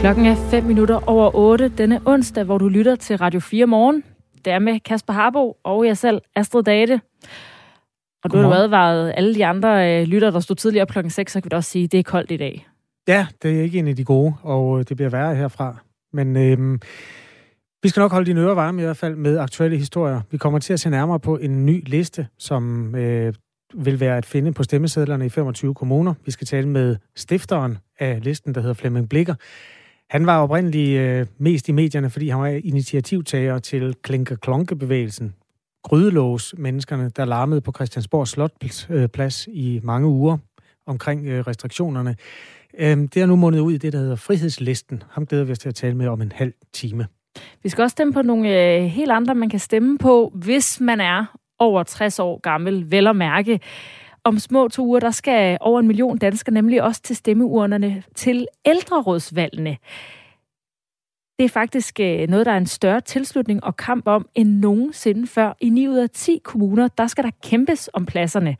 Klokken er 5 minutter over 8 denne onsdag, hvor du lytter til Radio 4 morgen. Det er med Kasper Harbo og jeg selv, Astrid Date. Og du har advaret alle de andre øh, lytter, der stod tidligere op klokken 6, så kan vi også sige, at det er koldt i dag. Ja, det er ikke en af de gode, og øh, det bliver værre herfra. Men øhm, vi skal nok holde dine ører varme i hvert fald med aktuelle historier. Vi kommer til at se nærmere på en ny liste, som øh, vil være at finde på stemmesedlerne i 25 kommuner. Vi skal tale med stifteren af listen, der hedder Flemming Blikker. Han var oprindeligt øh, mest i medierne, fordi han var initiativtager til Klinker-Klonke-bevægelsen. Grydelås menneskerne, der larmede på Christiansborg Slotplads øh, i mange uger omkring øh, restriktionerne. Øh, det er nu mundet ud i det, der hedder Frihedslisten. Ham glæder vi os til at tale med om en halv time. Vi skal også stemme på nogle øh, helt andre, man kan stemme på, hvis man er over 60 år gammel, vel at mærke. Om små to uger, der skal over en million danskere nemlig også til stemmeurnerne til ældrerådsvalgene. Det er faktisk øh, noget, der er en større tilslutning og kamp om end nogensinde før. I 9 ud af 10 kommuner, der skal der kæmpes om pladserne.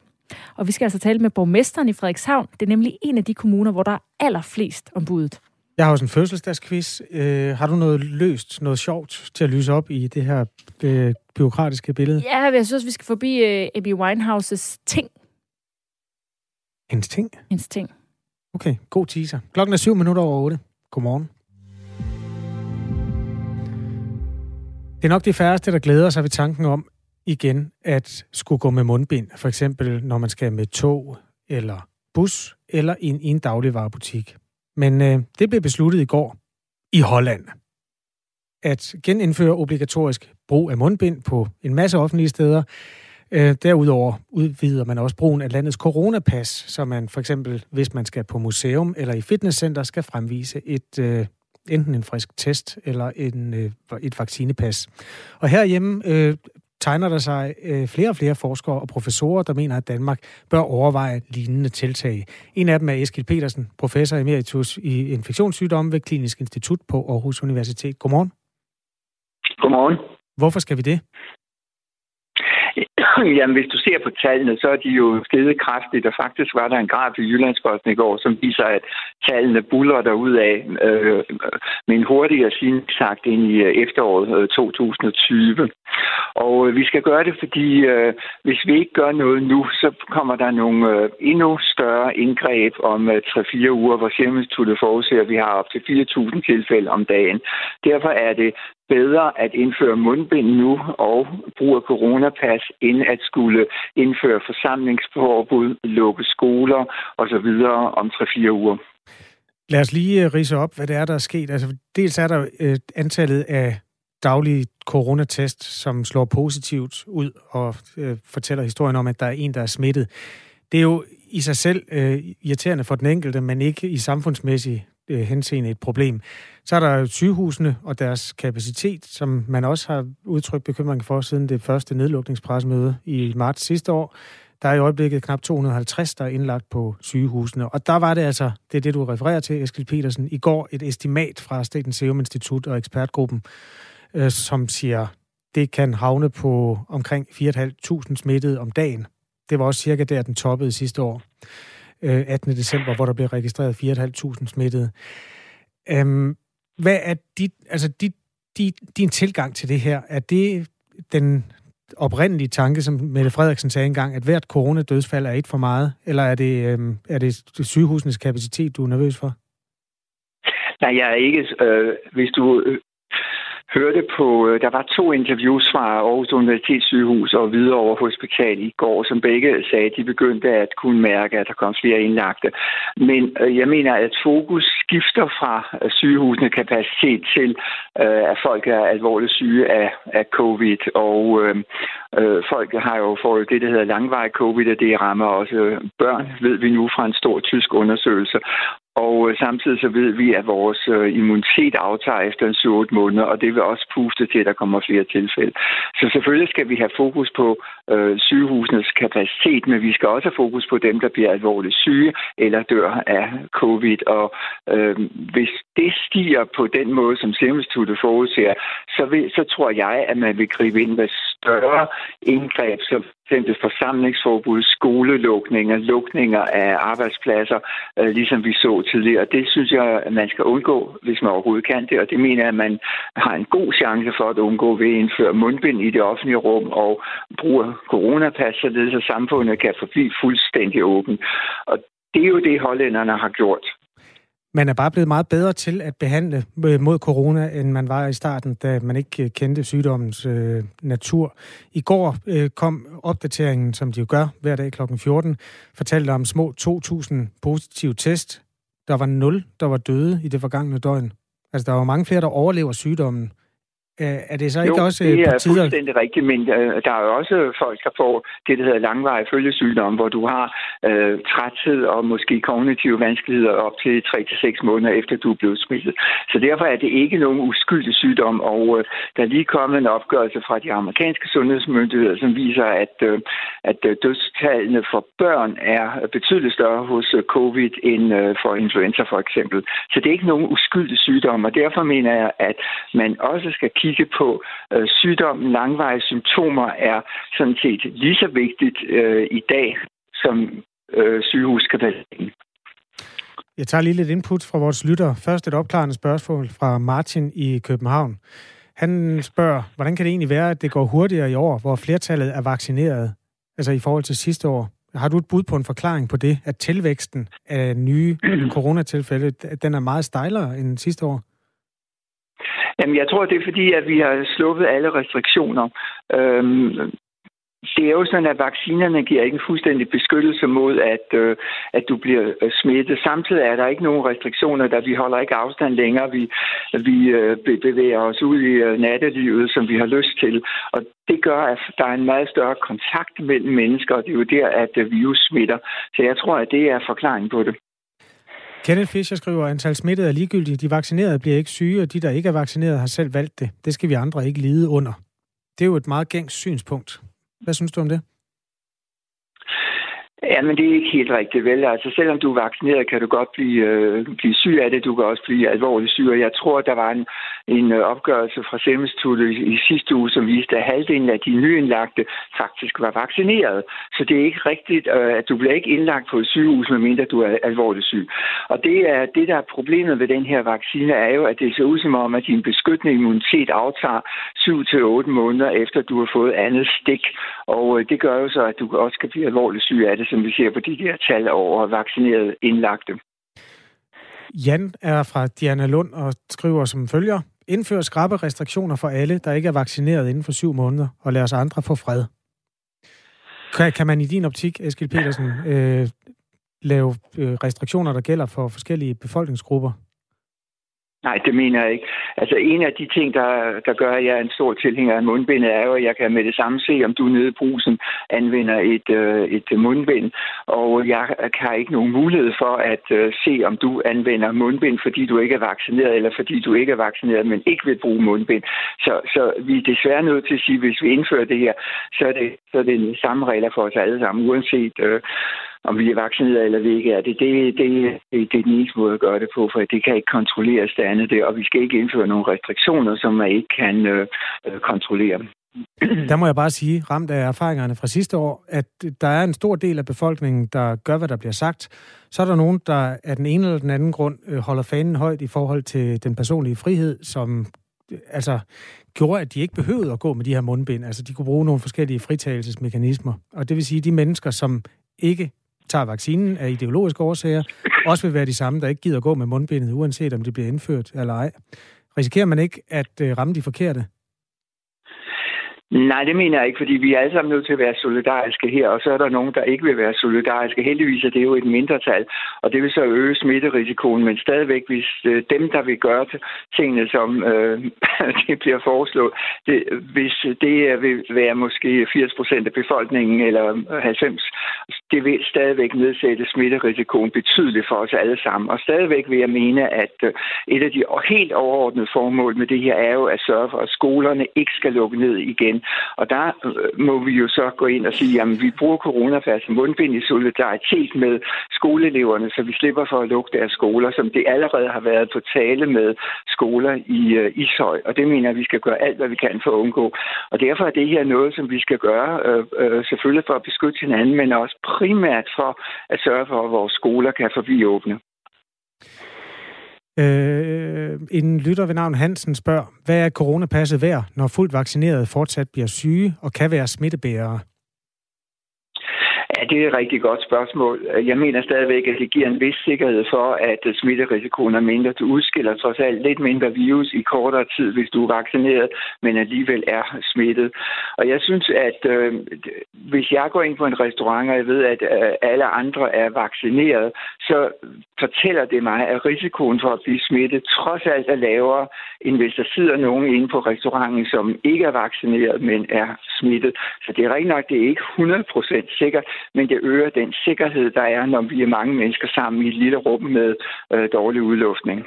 Og vi skal altså tale med borgmesteren i Frederikshavn. Det er nemlig en af de kommuner, hvor der er allerflest om budet. Jeg har også en fødselsdagsquiz. Øh, har du noget løst, noget sjovt til at lyse op i det her øh, byråkratiske billede? Ja, jeg synes, vi skal forbi øh, Abby Winehouses ting. Hendes ting? Hendes ting. Okay, god teaser. Klokken er syv minutter over otte. Godmorgen. Det er nok de færreste, der glæder sig ved tanken om igen at skulle gå med mundbind. For eksempel når man skal med tog eller bus eller ind i en dagligvarerbutik. Men øh, det blev besluttet i går i Holland at genindføre obligatorisk brug af mundbind på en masse offentlige steder. Øh, derudover udvider man også brugen af landets coronapas, så man for eksempel, hvis man skal på museum eller i fitnesscenter, skal fremvise et øh, enten en frisk test eller en, øh, et vaccinepas. Og herhjemme øh, tegner der sig øh, flere og flere forskere og professorer, der mener, at Danmark bør overveje lignende tiltag. En af dem er Eskild Petersen, professor emeritus i infektionssygdomme ved Klinisk Institut på Aarhus Universitet. Godmorgen. Godmorgen. Hvorfor skal vi det? Jamen, hvis du ser på tallene, så er de jo steget kraftigt, og faktisk var der en graf i Jyllandsposten i går, som viser, at tallene buller derud af øh, men hurtigere siden sagt ind i øh, efteråret øh, 2020. Og øh, vi skal gøre det, fordi øh, hvis vi ikke gør noget nu, så kommer der nogle øh, endnu større indgreb om øh, 3-4 uger, hvor Serum forudser, at vi har op til 4.000 tilfælde om dagen. Derfor er det bedre at indføre mundbind nu og brug af coronapas, end at skulle indføre forsamlingsforbud, lukke skoler osv. om 3-4 uger. Lad os lige øh, rise op, hvad det er, der er sket. Altså, dels er der øh, antallet af daglige coronatest, som slår positivt ud og øh, fortæller historien om, at der er en, der er smittet. Det er jo i sig selv øh, irriterende for den enkelte, men ikke i samfundsmæssig øh, henseende et problem. Så er der sygehusene og deres kapacitet, som man også har udtrykt bekymring for siden det første nedlukningspressemøde i marts sidste år. Der er i øjeblikket knap 250, der er indlagt på sygehusene. Og der var det altså, det er det, du refererer til, Eskild Petersen, i går et estimat fra Statens Serum Institut og ekspertgruppen, øh, som siger, det kan havne på omkring 4.500 smittede om dagen. Det var også cirka der, den toppede sidste år. Øh, 18. December, hvor der blev registreret 4.500 smittede. Øhm, hvad er dit, altså dit, dit, din tilgang til det her? Er det den oprindelige tanke, som Mette Frederiksen sagde engang, at hvert coronadødsfald er et for meget? Eller er det, øhm, er det sygehusenes kapacitet, du er nervøs for? Nej, jeg er ikke. Øh, hvis du hørte på, øh, der var to interviews fra Aarhus Universitetssygehus og Hvidovre Hospital i går, som begge sagde, at de begyndte at kunne mærke, at der kom flere indlagte. Men øh, jeg mener, at fokus skifter fra øh, sygehusene kapacitet til, at folk er alvorligt syge af, af covid, og øh, folk har jo fået det, der hedder langvarig covid, og det rammer også børn, ved vi nu fra en stor tysk undersøgelse. Og øh, samtidig så ved vi, at vores øh, immunitet aftager efter en 7-8 måneder, og det vil også puste til, at der kommer flere tilfælde. Så selvfølgelig skal vi have fokus på øh, sygehusenes kapacitet, men vi skal også have fokus på dem, der bliver alvorligt syge eller dør af covid. Og øh, hvis det stiger på den måde, som Serum Instituttet forudser, så, vil, så tror jeg, at man vil gribe ind med større indgreb, så eksempel forsamlingsforbud, skolelukninger, lukninger af arbejdspladser, øh, ligesom vi så tidligere. Det synes jeg, at man skal undgå, hvis man overhovedet kan det, og det mener jeg, at man har en god chance for at undgå ved at indføre mundbind i det offentlige rum og bruge coronapas, således at samfundet kan forblive fuldstændig åben. Og det er jo det, hollænderne har gjort. Man er bare blevet meget bedre til at behandle øh, mod corona, end man var i starten, da man ikke øh, kendte sygdommens øh, natur. I går øh, kom opdateringen, som de jo gør hver dag kl. 14, fortalte om små 2.000 positive test. Der var nul, der var døde i det forgangne døgn. Altså, der var mange flere, der overlever sygdommen. Er det så ikke jo, også det øh, er på tider... fuldstændig rigtigt, men øh, der er jo også folk, der får det, der hedder langvarig følgesygdom, hvor du har øh, træthed og måske kognitive vanskeligheder op til 3-6 måneder efter, du er blevet smittet. Så derfor er det ikke nogen uskyldig sygdom, og øh, der er lige kommet en opgørelse fra de amerikanske sundhedsmyndigheder, som viser, at, øh, at øh, dødstallene for børn er betydeligt større hos øh, covid end øh, for influenza for eksempel. Så det er ikke nogen uskyldig sygdom, og derfor mener jeg, at man også skal kigge kigge på øh, sygdommen. Langvarige symptomer er sådan set lige så vigtigt øh, i dag som øh, sygehuskapaciteten. Jeg tager lige lidt input fra vores lytter. Først et opklarende spørgsmål fra Martin i København. Han spørger, hvordan kan det egentlig være, at det går hurtigere i år, hvor flertallet er vaccineret, altså i forhold til sidste år? Har du et bud på en forklaring på det, at tilvæksten af nye coronatilfælde, den er meget stejlere end sidste år? Jamen, jeg tror, det er fordi, at vi har sluppet alle restriktioner. Øhm, det er jo sådan, at vaccinerne giver ikke en fuldstændig beskyttelse mod, at, øh, at du bliver øh, smittet. Samtidig er der ikke nogen restriktioner, da vi holder ikke afstand længere. Vi, vi øh, bevæger os ud i øh, nattelivet, som vi har lyst til. Og det gør, at der er en meget større kontakt mellem mennesker, og det er jo der, at øh, virus smitter. Så jeg tror, at det er forklaringen på det. Kenneth Fischer skriver, at antal smittede er ligegyldige. De vaccinerede bliver ikke syge, og de, der ikke er vaccineret, har selv valgt det. Det skal vi andre ikke lide under. Det er jo et meget gængs synspunkt. Hvad synes du om det? Ja, men det er ikke helt rigtigt vel. Altså, selvom du er vaccineret, kan du godt blive, øh, blive syg af det. Du kan også blive alvorligt syg. Og jeg tror, der var en, en øh, opgørelse fra Serum i, i sidste uge, som viste, at halvdelen af de nyindlagte faktisk var vaccineret. Så det er ikke rigtigt, øh, at du bliver ikke indlagt på et sygehus, medmindre du er alvorligt syg. Og det, er, det, der er problemet ved den her vaccine, er jo, at det ser ud som om, at din beskyttende immunitet aftager 7-8 måneder efter, du har fået andet stik. Og øh, det gør jo så, at du også kan blive alvorligt syg af det, som vi ser på de der tal over vaccinerede indlagte. Jan er fra Diana Lund og skriver som følger. Indfør skrappe restriktioner for alle, der ikke er vaccineret inden for syv måneder, og lad os andre få fred. Kan, kan man i din optik, Eskil Petersen, øh, lave øh, restriktioner, der gælder for forskellige befolkningsgrupper? Nej, det mener jeg ikke. Altså en af de ting, der, der gør, at jeg er en stor tilhænger af mundbindet, er jo, at jeg kan med det samme se, om du nede i brusen anvender et, øh, et mundbind. Og jeg har ikke nogen mulighed for at øh, se, om du anvender mundbind, fordi du ikke er vaccineret, eller fordi du ikke er vaccineret, men ikke vil bruge mundbind. Så, så vi er desværre nødt til at sige, at hvis vi indfører det her, så er det, så er det samme regler for os alle sammen, uanset øh, om vi er vaccineret eller vi ikke er det, det, det, det, det er den eneste måde at gøre det på, for det kan ikke kontrolleres det andet det, og vi skal ikke indføre nogle restriktioner, som man ikke kan øh, øh, kontrollere. Der må jeg bare sige, ramt af erfaringerne fra sidste år, at der er en stor del af befolkningen, der gør, hvad der bliver sagt. Så er der nogen, der af den ene eller den anden grund øh, holder fanen højt i forhold til den personlige frihed, som øh, altså gjorde, at de ikke behøvede at gå med de her mundbind. Altså, de kunne bruge nogle forskellige fritagelsesmekanismer. Og det vil sige, at de mennesker, som ikke tager vaccinen af ideologiske årsager, også vil være de samme, der ikke gider gå med mundbindet, uanset om det bliver indført eller ej. Risikerer man ikke at øh, ramme de forkerte? Nej, det mener jeg ikke, fordi vi er alle sammen nødt til at være solidariske her, og så er der nogen, der ikke vil være solidariske. Heldigvis er det jo et mindretal, og det vil så øge smitterisikoen, men stadigvæk, hvis øh, dem, der vil gøre tingene, som øh, det bliver foreslået, det, hvis det vil være måske 80 procent af befolkningen eller 90, det vil stadigvæk nedsætte smitterisikoen betydeligt for os alle sammen. Og stadigvæk vil jeg mene, at øh, et af de helt overordnede formål med det her er jo at sørge for, at skolerne ikke skal lukke ned igen og der øh, må vi jo så gå ind og sige, at vi bruger coronapas mundbind i solidaritet med skoleeleverne, så vi slipper for at lukke deres skoler, som det allerede har været på tale med skoler i øh, Ishøj. Og det mener jeg, at vi skal gøre alt, hvad vi kan for at undgå. Og derfor er det her noget, som vi skal gøre, øh, selvfølgelig for at beskytte hinanden, men også primært for at sørge for, at vores skoler kan forbi åbne. Øh, en lytter ved navn Hansen spørger, hvad er coronapasset værd, når fuldt vaccineret fortsat bliver syge og kan være smittebærere? Ja, det er et rigtig godt spørgsmål. Jeg mener stadigvæk, at det giver en vis sikkerhed for, at øh, smitterisikoen er mindre. Du udskiller trods alt lidt mindre virus i kortere tid, hvis du er vaccineret, men alligevel er smittet. Og jeg synes, at øh, hvis jeg går ind på en restaurant, og jeg ved, at øh, alle andre er vaccineret, så fortæller det mig, at risikoen for at blive smittet trods alt er lavere, end hvis der sidder nogen inde på restauranten, som ikke er vaccineret, men er smittet. Så det er rigtig nok, det er ikke 100% sikkert, men det øger den sikkerhed, der er, når vi er mange mennesker sammen i et lille rum med øh, dårlig udluftning.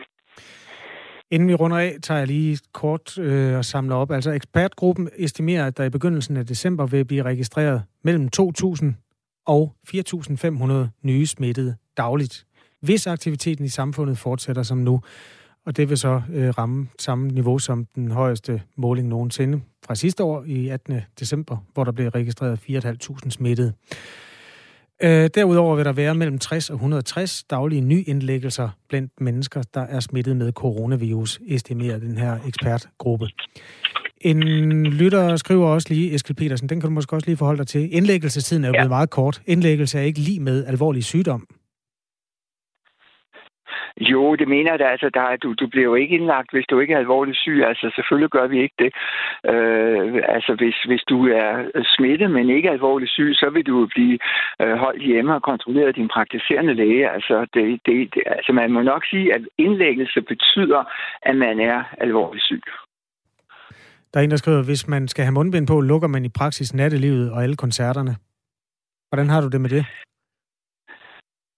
Inden vi runder af, tager jeg lige kort øh, og samler op. Altså ekspertgruppen estimerer, at der i begyndelsen af december vil blive registreret mellem 2.000 og 4.500 nye smittede dagligt, hvis aktiviteten i samfundet fortsætter som nu. Og det vil så øh, ramme samme niveau som den højeste måling nogensinde fra sidste år i 18. december, hvor der blev registreret 4.500 smittede. Øh, derudover vil der være mellem 60 og 160 daglige nyindlæggelser blandt mennesker, der er smittet med coronavirus, estimerer den her ekspertgruppe. En lytter skriver også lige, Eskild Petersen, den kan du måske også lige forholde dig til. Indlæggelsestiden er jo ja. blevet meget kort. Indlæggelse er ikke lige med alvorlig sygdom. Jo, det mener jeg da. Altså, der, du, du bliver jo ikke indlagt, hvis du ikke er alvorligt syg. Altså, selvfølgelig gør vi ikke det. Øh, altså, hvis, hvis du er smittet, men ikke alvorligt syg, så vil du blive øh, holdt hjemme og kontrolleret af din praktiserende læge. Altså, det, det, det, altså, man må nok sige, at indlæggelse betyder, at man er alvorligt syg. Der er en, der skriver, at hvis man skal have mundbind på, lukker man i praksis nattelivet og alle koncerterne. Hvordan har du det med det?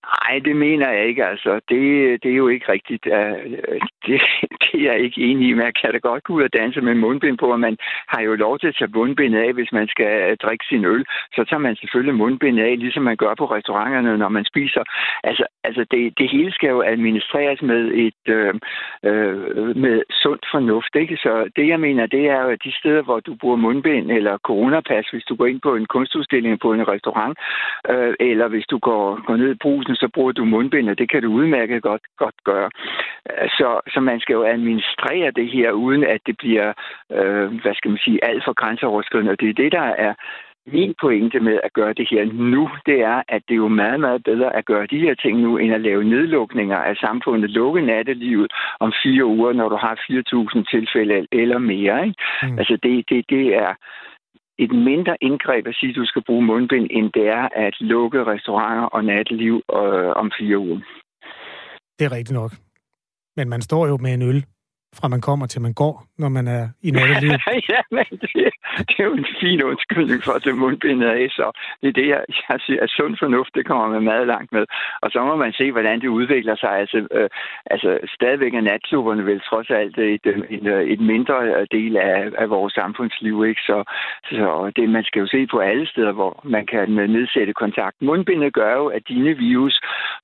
Nej, det mener jeg ikke. Altså, det, det er jo ikke rigtigt. Det, det er jeg ikke enig i. Man kan da godt gå ud og danse med mundbind på, og man har jo lov til at tage mundbindet af, hvis man skal øh, drikke sin øl. Så tager man selvfølgelig mundbindet af, ligesom man gør på restauranterne, når man spiser. Altså, altså det, det hele skal jo administreres med et øh, øh, med sundt fornuft. Ikke? Så det, jeg mener, det er jo, at de steder, hvor du bruger mundbind eller coronapas, hvis du går ind på en kunstudstilling på en restaurant, øh, eller hvis du går, går ned i brusen, så bruger du mundbind, og det kan du udmærket godt, godt gøre. Så, så man skal jo administrere det her, uden at det bliver, øh, hvad skal man sige, alt for grænseoverskridende. Og det er det, der er min pointe med at gøre det her nu, det er, at det er jo meget, meget bedre at gøre de her ting nu, end at lave nedlukninger af samfundet, lukke nattelivet om fire uger, når du har 4.000 tilfælde eller mere. Ikke? Mm. Altså det, det, det er et mindre indgreb at sige, at du skal bruge mundbind, end det er at lukke restauranter og natteliv øh, om fire uger. Det er rigtigt nok. Men man står jo med en øl fra man kommer til man går, når man er i nattelivet. ja, men det, det er jo en fin undskyldning for at tage mundbindet af, så det er det, jeg, jeg siger, at sund fornuft, det kommer man meget langt med. Og så må man se, hvordan det udvikler sig. Altså, øh, altså stadigvæk er natklubberne vel trods alt et, øh, et, øh, et mindre del af, af vores samfundsliv, ikke? Så, så det, man skal jo se på alle steder, hvor man kan nedsætte kontakt. Mundbindet gør jo, at dine virus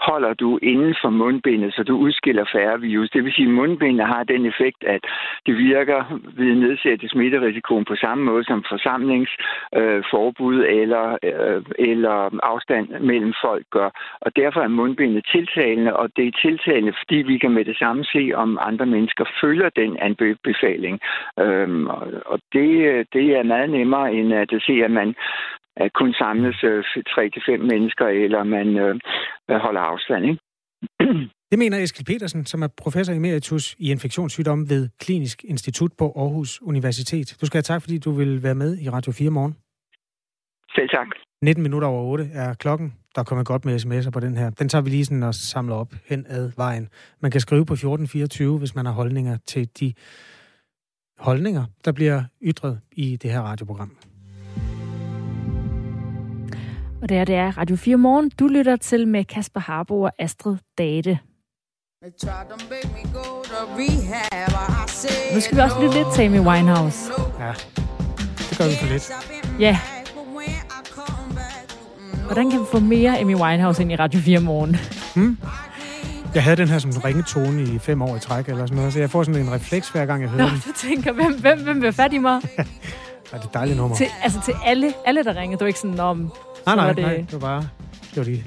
holder du inden for mundbindet, så du udskiller færre virus. Det vil sige, at mundbindet har den effekt, effekt, at det virker ved at nedsætte smitterisikoen på samme måde som forsamlingsforbud øh, eller, øh, eller afstand mellem folk gør. Og derfor er mundbindet tiltalende, og det er tiltalende, fordi vi kan med det samme se, om andre mennesker følger den anbefaling. Øhm, og det, det er meget nemmere end at se, at man at kun samles øh, 3-5 mennesker, eller man øh, holder afstand. Ikke? Det mener Eskild Petersen, som er professor emeritus i infektionssygdomme ved Klinisk Institut på Aarhus Universitet. Du skal have tak, fordi du vil være med i Radio 4 morgen. Selv tak. 19 minutter over 8 er klokken. Der kommer godt med sms'er på den her. Den tager vi lige sådan og samler op hen ad vejen. Man kan skrive på 1424, hvis man har holdninger til de holdninger, der bliver ytret i det her radioprogram. Og det er, det er Radio 4 Morgen. Du lytter til med Kasper Harbo og Astrid Date. Nu skal vi også lytte lidt til Amy Winehouse. Ja, det gør vi for lidt. Ja. Hvordan kan vi få mere Amy Winehouse ind i Radio 4 morgen? Hmm? Jeg havde den her som ringetone i fem år i træk, eller sådan noget, så jeg får sådan en refleks hver gang, jeg hører Nå, den. du tænker, hvem, hvem, hvem vil fat i mig? Ja, det er et dejligt nummer. Til, altså til alle, alle, der ringede. Du er ikke sådan, om... nej, nej, det- nej, det var bare... Det var lige...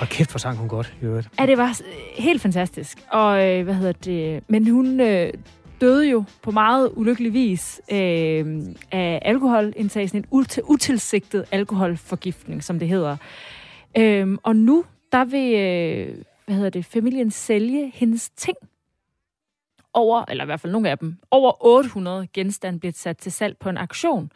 Og kæft, hvor sang hun godt, i øvrigt. Ja, det var helt fantastisk. Og øh, hvad hedder det? Men hun øh, døde jo på meget ulykkelig vis øh, af alkoholindtag, sådan en ut- utilsigtet alkoholforgiftning, som det hedder. Øh, og nu, der vil, øh, hvad hedder det, familien sælge hendes ting. Over, eller i hvert fald nogle af dem, over 800 genstande bliver sat til salg på en auktion,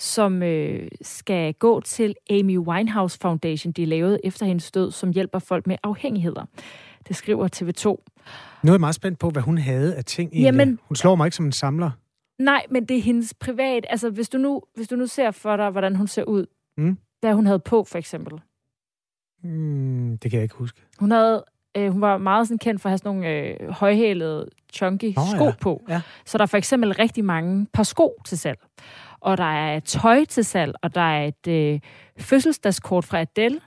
som øh, skal gå til Amy Winehouse Foundation, de lavede efter hendes død, som hjælper folk med afhængigheder. Det skriver TV2. Nu er jeg meget spændt på, hvad hun havde af ting egentlig. Jamen- Hun slår mig ikke som en samler. Nej, men det er hendes privat. Altså, hvis du nu, hvis du nu ser for dig, hvordan hun ser ud, Mm. hvad hun havde på, for eksempel. Mm, det kan jeg ikke huske. Hun havde øh, hun var meget sådan kendt for at have sådan nogle øh, højhælede, chunky Nå, sko ja. på. Ja. Så der er for eksempel rigtig mange par sko til salg. Og der er tøj til salg, og der er et øh, fødselsdagskort fra Adele.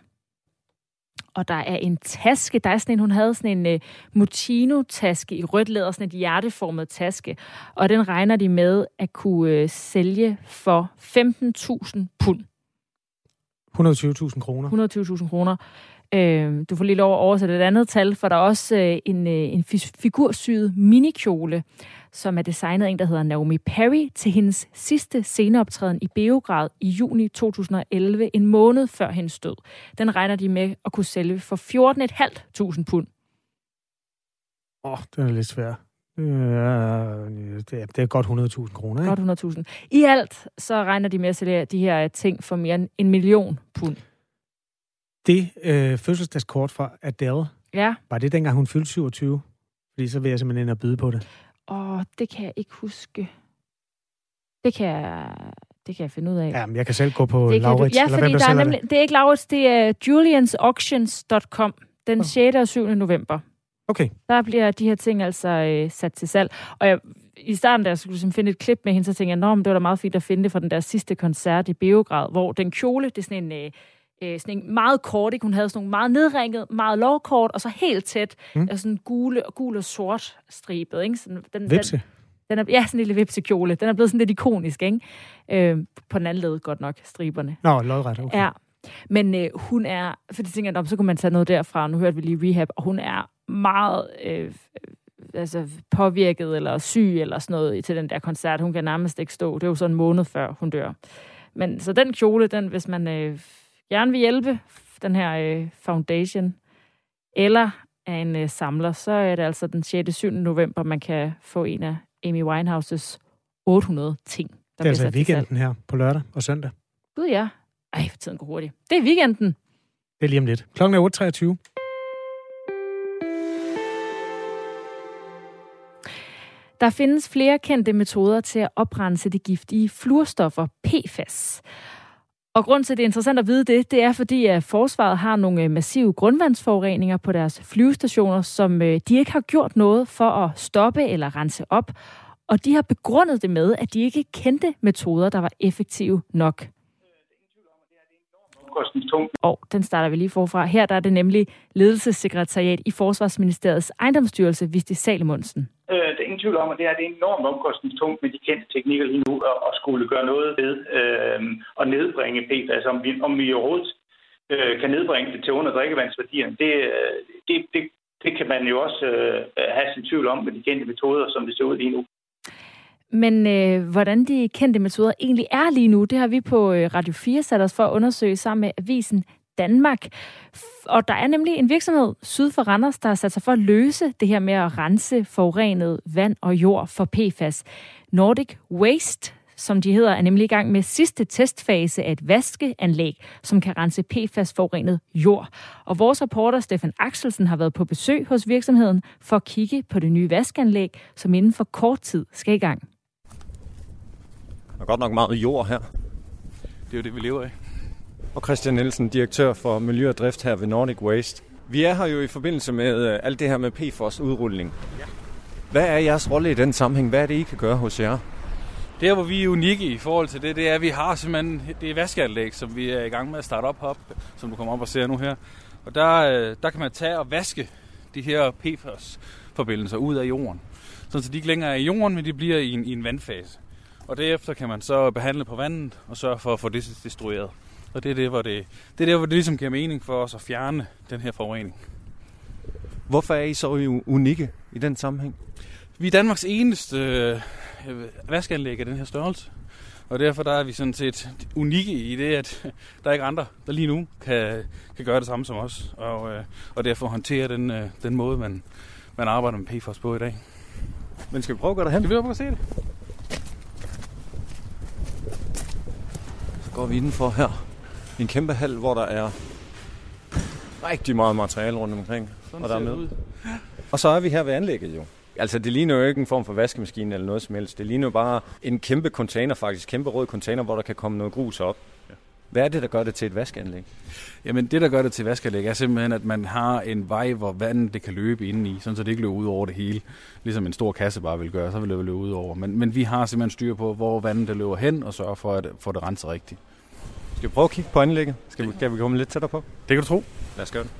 Og der er en taske. Der er sådan en, hun havde sådan en øh, Mutino-taske i rødt læder, sådan et hjerteformet taske. Og den regner de med at kunne øh, sælge for 15.000 pund. 120.000 kroner. 120.000 kroner. Øh, du får lige lov at oversætte et andet tal, for der er også øh, en, øh, en fi- figursyet minikjole, som er designet af en, der hedder Naomi Perry, til hendes sidste sceneoptræden i Beograd i juni 2011, en måned før hendes død. Den regner de med at kunne sælge for 14.500 pund. Åh, oh, den er lidt svær. Øh, det, er, det er godt 100.000 kroner, ikke? Godt 100.000. I alt så regner de med at sælge de her ting for mere end en million pund. Det øh, fødselsdagskort fra Adele, Ja, var det dengang hun fyldte 27? Fordi så vil jeg simpelthen ind og byde på det. Og det kan jeg ikke huske. Det kan jeg, det kan jeg finde ud af. Ja, men jeg kan selv gå på. Laurits, Ja, eller fordi hvem der, der er nemlig, det. det er ikke Laurits, det er juliansauctions.com den Oh. 6. og 7. november. Okay, Der bliver de her ting altså øh, sat til salg. Og jeg, i starten, da jeg skulle finde et klip med hende, så tænkte jeg, men det var da meget fint at finde det fra den der sidste koncert i Beograd, hvor den kjole, det er sådan en, øh, øh, sådan en meget kort, ikke? hun havde sådan nogle meget nedringet, meget lovkort, og så helt tæt, Mm. mm. sådan gule, gul og sort stribet. Ikke? Sådan, den, vipse. Den, den er, ja, sådan en lille vipsekjole. Den er blevet sådan lidt ikonisk, ikke? Øh, på den anden led godt nok, striberne. Nå, lodret, okay. Ja. Men øh, hun er, for de tænker, "Nå, så kunne man tage noget derfra, nu hørte vi lige rehab, og hun er meget øh, altså, påvirket eller syg eller sådan noget til den der koncert. Hun kan nærmest ikke stå. Det er jo så en måned før hun dør. Men så den kjole, den, hvis man øh, gerne vil hjælpe den her øh, foundation, eller er en øh, samler, så er det altså den 6. 7. november, man kan få en af Amy Winehouses 800 ting. Der Det er altså weekenden her på lørdag og søndag. Gud ja. Ej, for tiden går hurtigt. Det er weekenden. Det er lige om lidt. Klokken er 8.23. Der findes flere kendte metoder til at oprense de giftige fluorstoffer PFAS. Og grund til, at det er interessant at vide det, det er fordi, at forsvaret har nogle øh, massive grundvandsforureninger på deres flyvestationer, som øh, de ikke har gjort noget for at stoppe eller rense op. Og de har begrundet det med, at de ikke kendte metoder, der var effektive nok. Og den starter vi lige forfra. Her der er det nemlig ledelsessekretariat i Forsvarsministeriets ejendomsstyrelse, Visti Salimonsen. Øh, der er ingen tvivl om, at det her det er enormt omkostningstungt med de kendte teknikker lige nu, og, og skulle gøre noget ved øh, at nedbringe PFAS. Altså, om vi, om vi overhovedet øh, kan nedbringe det til under drikkevandsværdierne, det, øh, det, det, det kan man jo også øh, have sin tvivl om med de kendte metoder, som det ser ud lige nu. Men øh, hvordan de kendte metoder egentlig er lige nu, det har vi på øh, Radio 4 sat os for at undersøge sammen med Avisen Danmark. Og der er nemlig en virksomhed syd for Randers, der har sat sig for at løse det her med at rense forurenet vand og jord for PFAS. Nordic Waste, som de hedder, er nemlig i gang med sidste testfase af et vaskeanlæg, som kan rense PFAS-forurenet jord. Og vores reporter Stefan Axelsen har været på besøg hos virksomheden for at kigge på det nye vaskeanlæg, som inden for kort tid skal i gang. Der er godt nok meget jord her. Det er jo det, vi lever af. Og Christian Nielsen, direktør for Miljø og Drift her ved Nordic Waste. Vi er her jo i forbindelse med øh, alt det her med PFOS-udrulning. Hvad er jeres rolle i den sammenhæng? Hvad er det, I kan gøre hos jer? Der, hvor vi er unikke i forhold til det, det er, at vi har simpelthen det vaskeanlæg, som vi er i gang med at starte op op, som du kommer op og ser nu her. Og der, øh, der kan man tage og vaske de her PFAS-forbindelser ud af jorden. Så de ikke længere er i jorden, men de bliver i en, i en vandfase. Og derefter kan man så behandle på vandet og sørge for at få det destrueret. Og det er det, hvor det, det, er der, hvor det ligesom giver mening for os at fjerne den her forurening. Hvorfor er I så unikke i den sammenhæng? Vi er Danmarks eneste øh, vaskeanlæg af den her størrelse. Og derfor der er vi sådan set unikke i det, at der er ikke andre, der lige nu kan, kan gøre det samme som os. Og, øh, og derfor håndtere den, øh, den måde, man, man arbejder med PFOS på i dag. Men skal vi prøve at gå derhen? Skal vi prøve at se det? Så går vi indenfor her. En kæmpe hal, hvor der er rigtig meget materiale rundt omkring. Sådan og der er ser med. ud. Og så er vi her ved anlægget jo. Altså, det ligner jo ikke en form for vaskemaskine eller noget som helst. Det ligner jo bare en kæmpe container faktisk. Kæmpe rød container, hvor der kan komme noget grus op. Hvad er det, der gør det til et vaskeanlæg? Jamen det, der gør det til vaskeanlæg, er simpelthen, at man har en vej, hvor vandet det kan løbe ind i, sådan så det ikke løber ud over det hele. Ligesom en stor kasse bare vil gøre, så vil det løbe ud over. Men, men vi har simpelthen styr på, hvor vandet det løber hen, og sørge for at få det renset rigtigt. Skal vi prøve at kigge på anlægget? Skal vi, kan vi komme lidt tættere på? Det kan du tro. Lad os gøre det.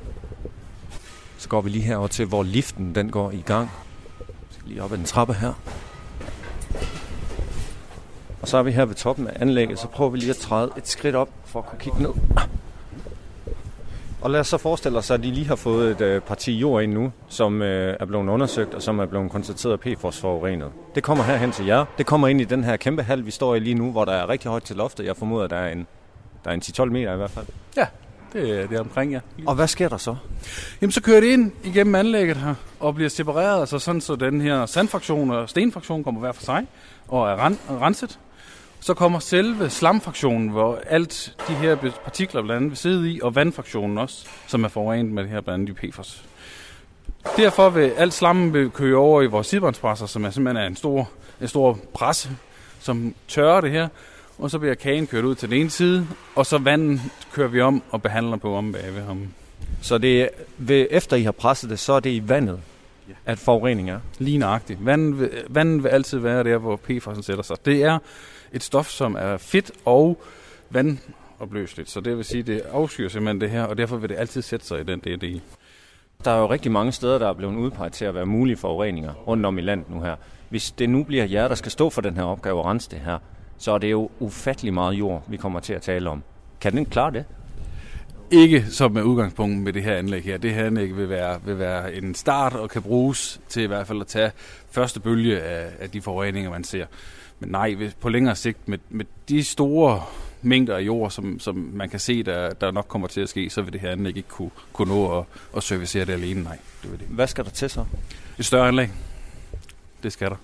Så går vi lige herover til, hvor liften den går i gang. Vi skal lige op ad den trappe her. Og så er vi her ved toppen af anlægget, så prøver vi lige at træde et skridt op for at kunne kigge ned. Og lad os så forestille os, at de lige har fået et øh, parti jord ind nu, som øh, er blevet undersøgt og som er blevet konstateret PFOS forurenet. Det kommer herhen til jer. Det kommer ind i den her kæmpe hal, vi står i lige nu, hvor der er rigtig højt til loftet. Jeg formoder, der er en, der er en 10-12 meter i hvert fald. Ja, det, er- det er omkring, ja. Og hvad sker der så? Jamen, så kører det ind igennem anlægget her, og bliver separeret, altså sådan, så den her sandfraktion og stenfraktion kommer hver for sig, og er ren, renset. Så kommer selve slamfraktionen, hvor alt de her partikler blandt andet vil sidde i, og vandfraktionen også, som er forurenet med det her blandt andet i PFOS. Derfor vil alt slammen vil køre over i vores sidebåndspresser, som er simpelthen er en stor, en stor presse, som tørrer det her, og så bliver kagen kørt ud til den ene side, og så vandet kører vi om og behandler på om bagved ham. Så det er, ved, efter I har presset det, så er det i vandet, Ja. at forurening er. Lige nøjagtigt. Vandet vil, vandet vil altid være der, hvor PFAS'en sætter sig. Det er et stof, som er fedt og vandopløseligt. Så det vil sige, det afskyr simpelthen det her, og derfor vil det altid sætte sig i den der del. Der er jo rigtig mange steder, der er blevet udpeget til at være mulige forureninger rundt om i landet nu her. Hvis det nu bliver jer, der skal stå for den her opgave og rense det her, så er det jo ufattelig meget jord, vi kommer til at tale om. Kan den klare det? Ikke som med udgangspunkt med det her anlæg her. Det her anlæg vil være, vil være en start og kan bruges til i hvert fald at tage første bølge af, af de forureninger, man ser. Men nej, på længere sigt med, med de store mængder af jord, som, som man kan se, der, der nok kommer til at ske, så vil det her anlæg ikke kunne, kunne nå at, at servicere det alene. Nej, det vil det. Hvad skal der til så? Et større anlæg. Det skal der.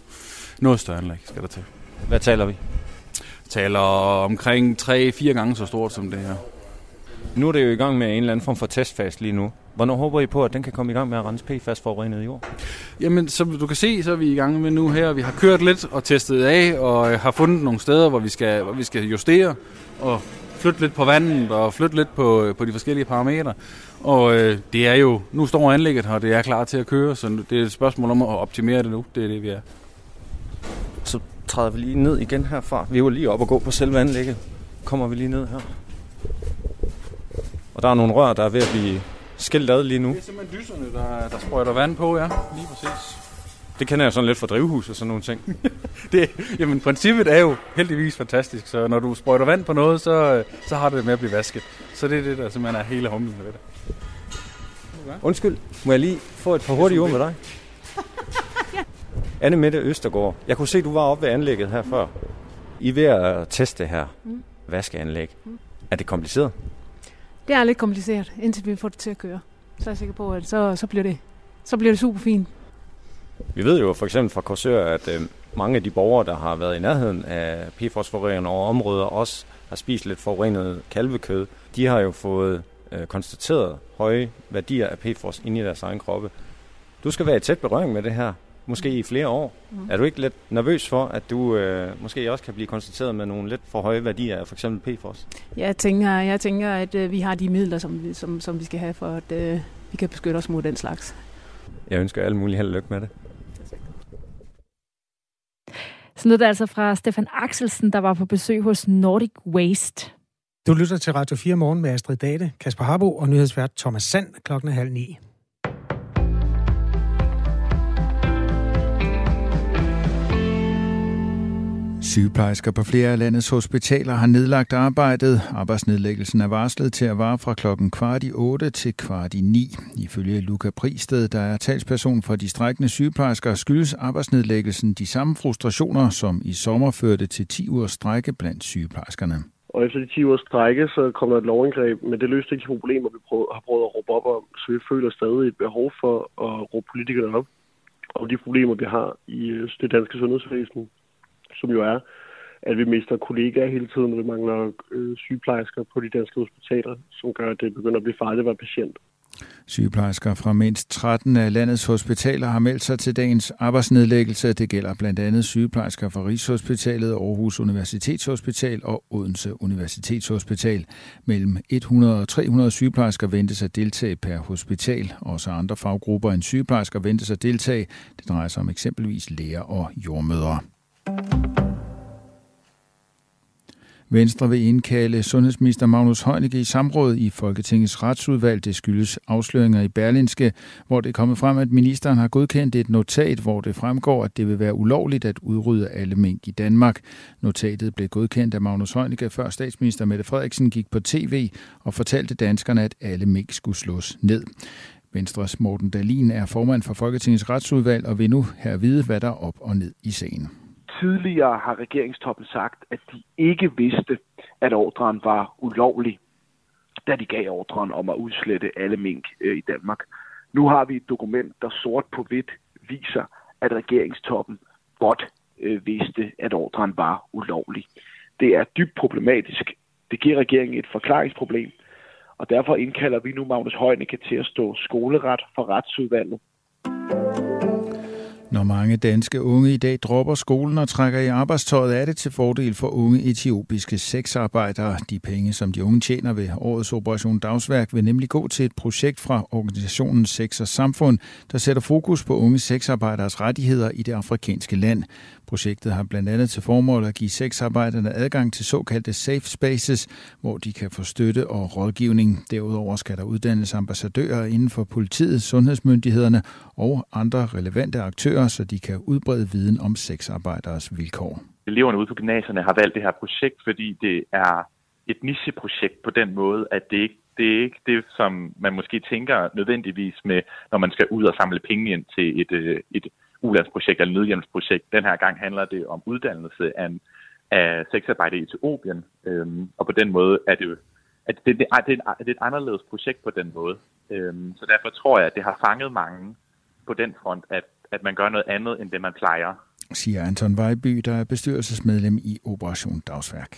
Noget større anlæg skal der til. Hvad taler vi? Taler omkring 3-4 gange så stort som det her. Nu er det jo i gang med en eller anden form for testfase lige nu. Hvornår håber I på, at den kan komme i gang med at rense PFAS forurenet jord? Jamen, som du kan se, så er vi i gang med nu her. Vi har kørt lidt og testet af, og har fundet nogle steder, hvor vi skal, hvor vi skal justere og flytte lidt på vandet og flytte lidt på, på de forskellige parametre. Og øh, det er jo, nu står anlægget her, og det er klar til at køre, så det er et spørgsmål om at optimere det nu. Det er det, vi er. Så træder vi lige ned igen herfra. Vi var lige op og gå på selve anlægget. Kommer vi lige ned her. Og der er nogle rør, der er ved at blive skilt ad lige nu. Det er simpelthen dyserne, der, der sprøjter vand på, ja. Lige præcis. Det kender jeg sådan lidt fra drivhus og sådan nogle ting. Det, jamen, princippet er jo heldigvis fantastisk, så når du sprøjter vand på noget, så, så har det med at blive vasket. Så det er det, der simpelthen er hele humlen ved det. Undskyld, må jeg lige få et par hurtige ord med dig? Anne Mette Østergaard, jeg kunne se, du var oppe ved anlægget her før. I er ved at teste her Mm. vaskeanlæg. Er det kompliceret? Det er lidt kompliceret, indtil vi får det til at køre. Så er jeg sikker på, at så, så, bliver, det, så bliver det super fint. Vi ved jo for eksempel fra Korsør, at øh, mange af de borgere, der har været i nærheden af PFOS-forurener over områder, også har spist lidt forurenet kalvekød. De har jo fået øh, konstateret høje værdier af PFOS inde i deres egen kroppe. Du skal være i tæt berøring med det her, måske i flere år. Mm. Er du ikke lidt nervøs for, at du øh, måske også kan blive konstateret med nogle lidt for høje værdier af for eksempel PFOS? Jeg tænker, jeg tænker at øh, vi har de midler, som, vi- som, som vi skal have, for at øh, vi kan beskytte os mod den slags. Jeg ønsker alle mulige held og lykke med det. Så noget der altså fra Stefan Axelsen, der var på besøg hos Nordic Waste. Du lytter til Radio 4 morgen med Astrid Date, Kasper Harbo og nyhedsvært Thomas Sand klokken halv ni. Sygeplejersker på flere af landets hospitaler har nedlagt arbejdet. Arbejdsnedlæggelsen er varslet til at vare fra klokken kvart i 8 til kvart i 9. Ifølge Luca Pristed, der er talsperson for de strækkende sygeplejersker, skyldes arbejdsnedlæggelsen de samme frustrationer, som i sommer førte til 10 ugers strække blandt sygeplejerskerne. Og efter de 10 ugers strække, så kommer der et lovindgreb, men det løste ikke de problemer, vi har prøvet at råbe op om. Så vi føler stadig et behov for at råbe politikerne op om de problemer, vi har i øh, det danske sundhedsvæsen som jo er, at vi mister kollegaer hele tiden, vi mangler øh, sygeplejersker på de danske hospitaler, som gør, at det begynder at blive farligt at være patient. Sygeplejersker fra mindst 13 af øh, landets hospitaler har meldt sig til dagens arbejdsnedlæggelse. Det gælder blandt andet sygeplejersker fra Rigshospitalet, Aarhus Universitetshospital og Odense Universitetshospital. Mellem 100 og 300 sygeplejersker ventes at deltage per hospital. Også andre faggrupper end sygeplejersker ventes at deltage. Det drejer sig om eksempelvis læger og jordmødre. Venstre vil indkalde sundhedsminister Magnus Heunicke i samråd i Folketingets retsudvalg. Det skyldes afsløringer i Berlinske, hvor det er kommet frem, at ministeren har godkendt et notat, hvor det fremgår, at det vil være ulovligt at udrydde alle mink i Danmark. Notatet blev godkendt af Magnus Heunicke, før statsminister Mette Frederiksen gik på tv og fortalte danskerne, at alle mink skulle slås ned. Venstres Morten Dalin er formand for Folketingets retsudvalg og vil nu her vide, hvad der er op og ned i sagen. Tidligere har regeringstoppen sagt, at de ikke vidste, at ordren var ulovlig, da de gav ordren om at udslette alle mink øh, i Danmark. Nu har vi et dokument, der sort på hvidt viser, at regeringstoppen godt øh, vidste, at ordren var ulovlig. Det er dybt problematisk. Det giver regeringen et forklaringsproblem, og derfor indkalder vi nu Magnus Heunicke til at stå skoleret for retsudvalget. Når mange danske unge i dag dropper skolen og trækker i arbejdstøjet, er det til fordel for unge etiopiske sexarbejdere. De penge, som de unge tjener ved årets Operation Dagsværk, vil nemlig gå til et projekt fra organisationen Sex og Samfund, der sætter fokus på unge sexarbejderes rettigheder i det afrikanske land. Projektet har blandt andet til formål at give sexarbejderne adgang til såkaldte safe spaces, hvor de kan få støtte og rådgivning. Derudover skal der uddannes ambassadører inden for politiet, sundhedsmyndighederne og andre relevante aktører, så de kan udbrede viden om sexarbejderes vilkår. Eleverne ude på gymnasierne har valgt det her projekt, fordi det er et nicheprojekt på den måde, at det ikke det er ikke det, som man måske tænker nødvendigvis med, når man skal ud og samle penge ind til et, øh, et ulandsprojekt eller nødhjælpsprojekt. Den her gang handler det om uddannelse af, af sexarbejde i Etiopien, øhm, og på den måde er det jo at det, det, er, det, er, det er et anderledes projekt på den måde. Øhm, så derfor tror jeg, at det har fanget mange på den front, at, at man gør noget andet, end det man plejer. Siger Anton Vejby, der er bestyrelsesmedlem i Operation Dagsværk.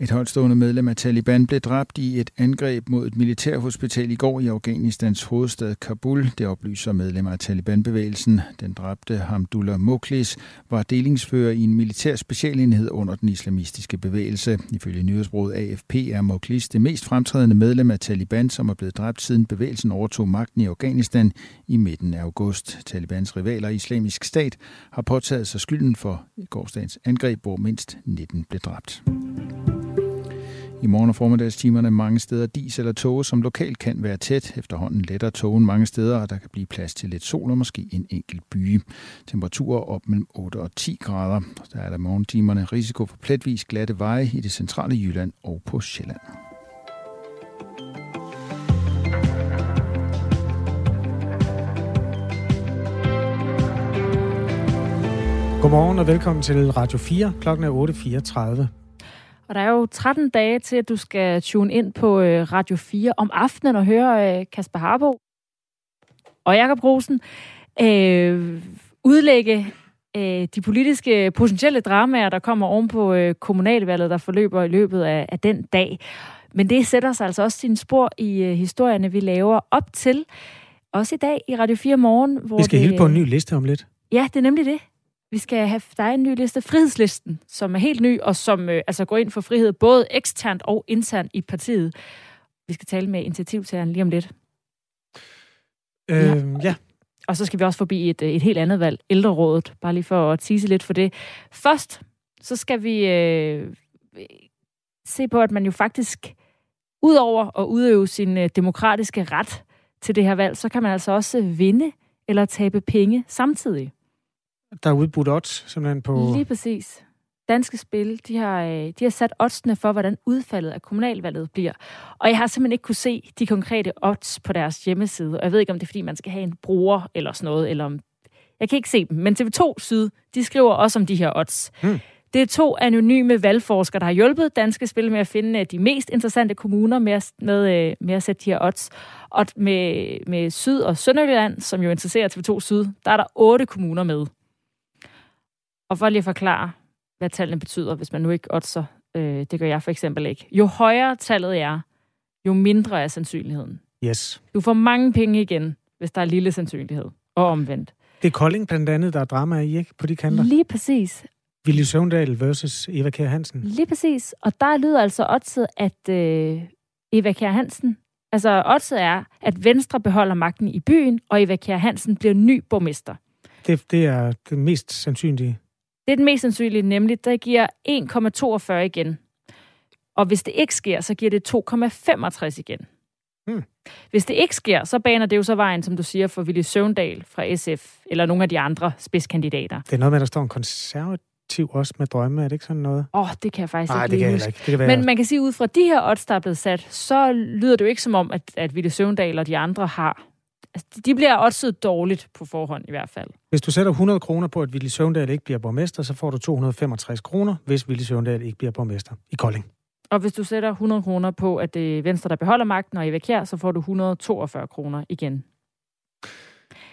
Et højtstående medlem af Taliban blev dræbt i et angreb mod et militærhospital i går i Afghanistans hovedstad Kabul. Det oplyser medlemmer af Taliban-bevægelsen. Den dræbte Hamdullah Mukhlis var delingsfører i en militær specialenhed under den islamistiske bevægelse. Ifølge nyhedsbruget AFP er Mukhlis det mest fremtrædende medlem af Taliban, som er blevet dræbt siden bevægelsen overtog magten i Afghanistan i midten af august. Talibans rivaler Islamisk Stat har påtaget sig skylden for gårdsdagens angreb, hvor mindst 19 blev dræbt. I morgen og formiddagstimerne mange steder dis eller tåge, som lokalt kan være tæt. Efterhånden letter tågen mange steder, og der kan blive plads til lidt sol og måske en enkelt by. Temperaturer op mellem 8 og 10 grader. Der er der morgentimerne risiko for pletvis glatte veje i det centrale Jylland og på Sjælland. Godmorgen og velkommen til Radio 4. Klokken er 8.34. Og der er jo 13 dage til, at du skal tune ind på øh, Radio 4 om aftenen og høre øh, Kasper Harbo og Jakob Rosen øh, udlægge øh, de politiske potentielle dramaer, der kommer oven på øh, kommunalvalget, der forløber i løbet af, af den dag. Men det sætter sig altså også sine spor i øh, historierne, vi laver op til. Også i dag i Radio 4 Morgen. Hvor vi skal det, helt på en ny liste om lidt. Ja, det er nemlig det. Vi skal have, der er en ny liste, Frihedslisten, som er helt ny, og som øh, altså går ind for frihed, både eksternt og internt i partiet. Vi skal tale med initiativtageren lige om lidt. Øh, ja. ja. og så skal vi også forbi et, et helt andet valg, ældrerådet, bare lige for at tease lidt for det. Først, så skal vi øh, se på, at man jo faktisk, udover at udøve sin øh, demokratiske ret til det her valg, så kan man altså også vinde eller tabe penge samtidig. Der er udbudt odds simpelthen på... Lige præcis. Danske Spil, de har, øh, de har sat oddsene for, hvordan udfaldet af kommunalvalget bliver. Og jeg har simpelthen ikke kunne se de konkrete odds på deres hjemmeside. Og jeg ved ikke, om det er, fordi man skal have en bruger eller sådan noget, eller om... Jeg kan ikke se dem, men TV2 Syd, de skriver også om de her odds. Hmm. Det er to anonyme valgforskere, der har hjulpet danske spil med at finde øh, de mest interessante kommuner med at, med, øh, med at sætte de her odds. Og med, med Syd- og Sønderjylland, som jo interesserer TV2 Syd, der er der otte kommuner med. Og for lige at forklare, hvad tallene betyder, hvis man nu ikke oddser, øh, det gør jeg for eksempel ikke. Jo højere tallet er, jo mindre er sandsynligheden. Yes. Du får mange penge igen, hvis der er lille sandsynlighed, og omvendt. Det er Kolding blandt andet, der er drama i, ikke? På de kanter. Lige præcis. Willy Søvndal versus Eva Kjær Hansen. Lige præcis. Og der lyder altså oddset, at øh, Eva Kjær Hansen, altså oddset er, at Venstre beholder magten i byen, og Eva Kjær Hansen bliver ny borgmester. Det, det er det mest sandsynlige. Det er den mest sandsynlige, nemlig, der giver 1,42 igen. Og hvis det ikke sker, så giver det 2,65 igen. Hmm. Hvis det ikke sker, så baner det jo så vejen, som du siger, for Willy Søvndal fra SF, eller nogle af de andre spidskandidater. Det er noget med, at der står en konservativ også med drømme, er det ikke sådan noget? Åh, oh, det kan jeg faktisk Nej, ikke det kan huske. ikke. Det kan være... Men man kan sige, at ud fra de her odds, der er blevet sat, så lyder det jo ikke som om, at, at Ville Søvndal og de andre har... Altså, de bliver oddset dårligt på forhånd i hvert fald. Hvis du sætter 100 kroner på, at Willy Søvndal ikke bliver borgmester, så får du 265 kroner, hvis Willy Søvndal ikke bliver borgmester i Kolding. Og hvis du sætter 100 kroner på, at det er Venstre, der beholder magten, og Eva Kjær, så får du 142 kroner igen.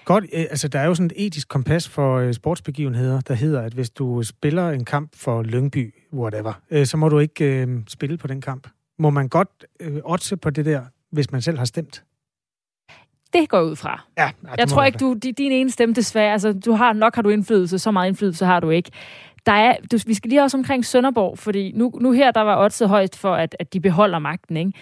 Godt, øh, altså der er jo sådan et etisk kompas for øh, sportsbegivenheder, der hedder, at hvis du spiller en kamp for Lyngby, whatever, øh, så må du ikke øh, spille på den kamp. Må man godt øh, oddse på det der, hvis man selv har stemt? Det går jeg ud fra. Ja, jeg tror ikke, du, din ene stemme desværre, altså du har, nok har du indflydelse, så meget indflydelse har du ikke. Der er, du, vi skal lige også omkring Sønderborg, fordi nu, nu her, der var oddset højt for, at, at de beholder magten, ikke?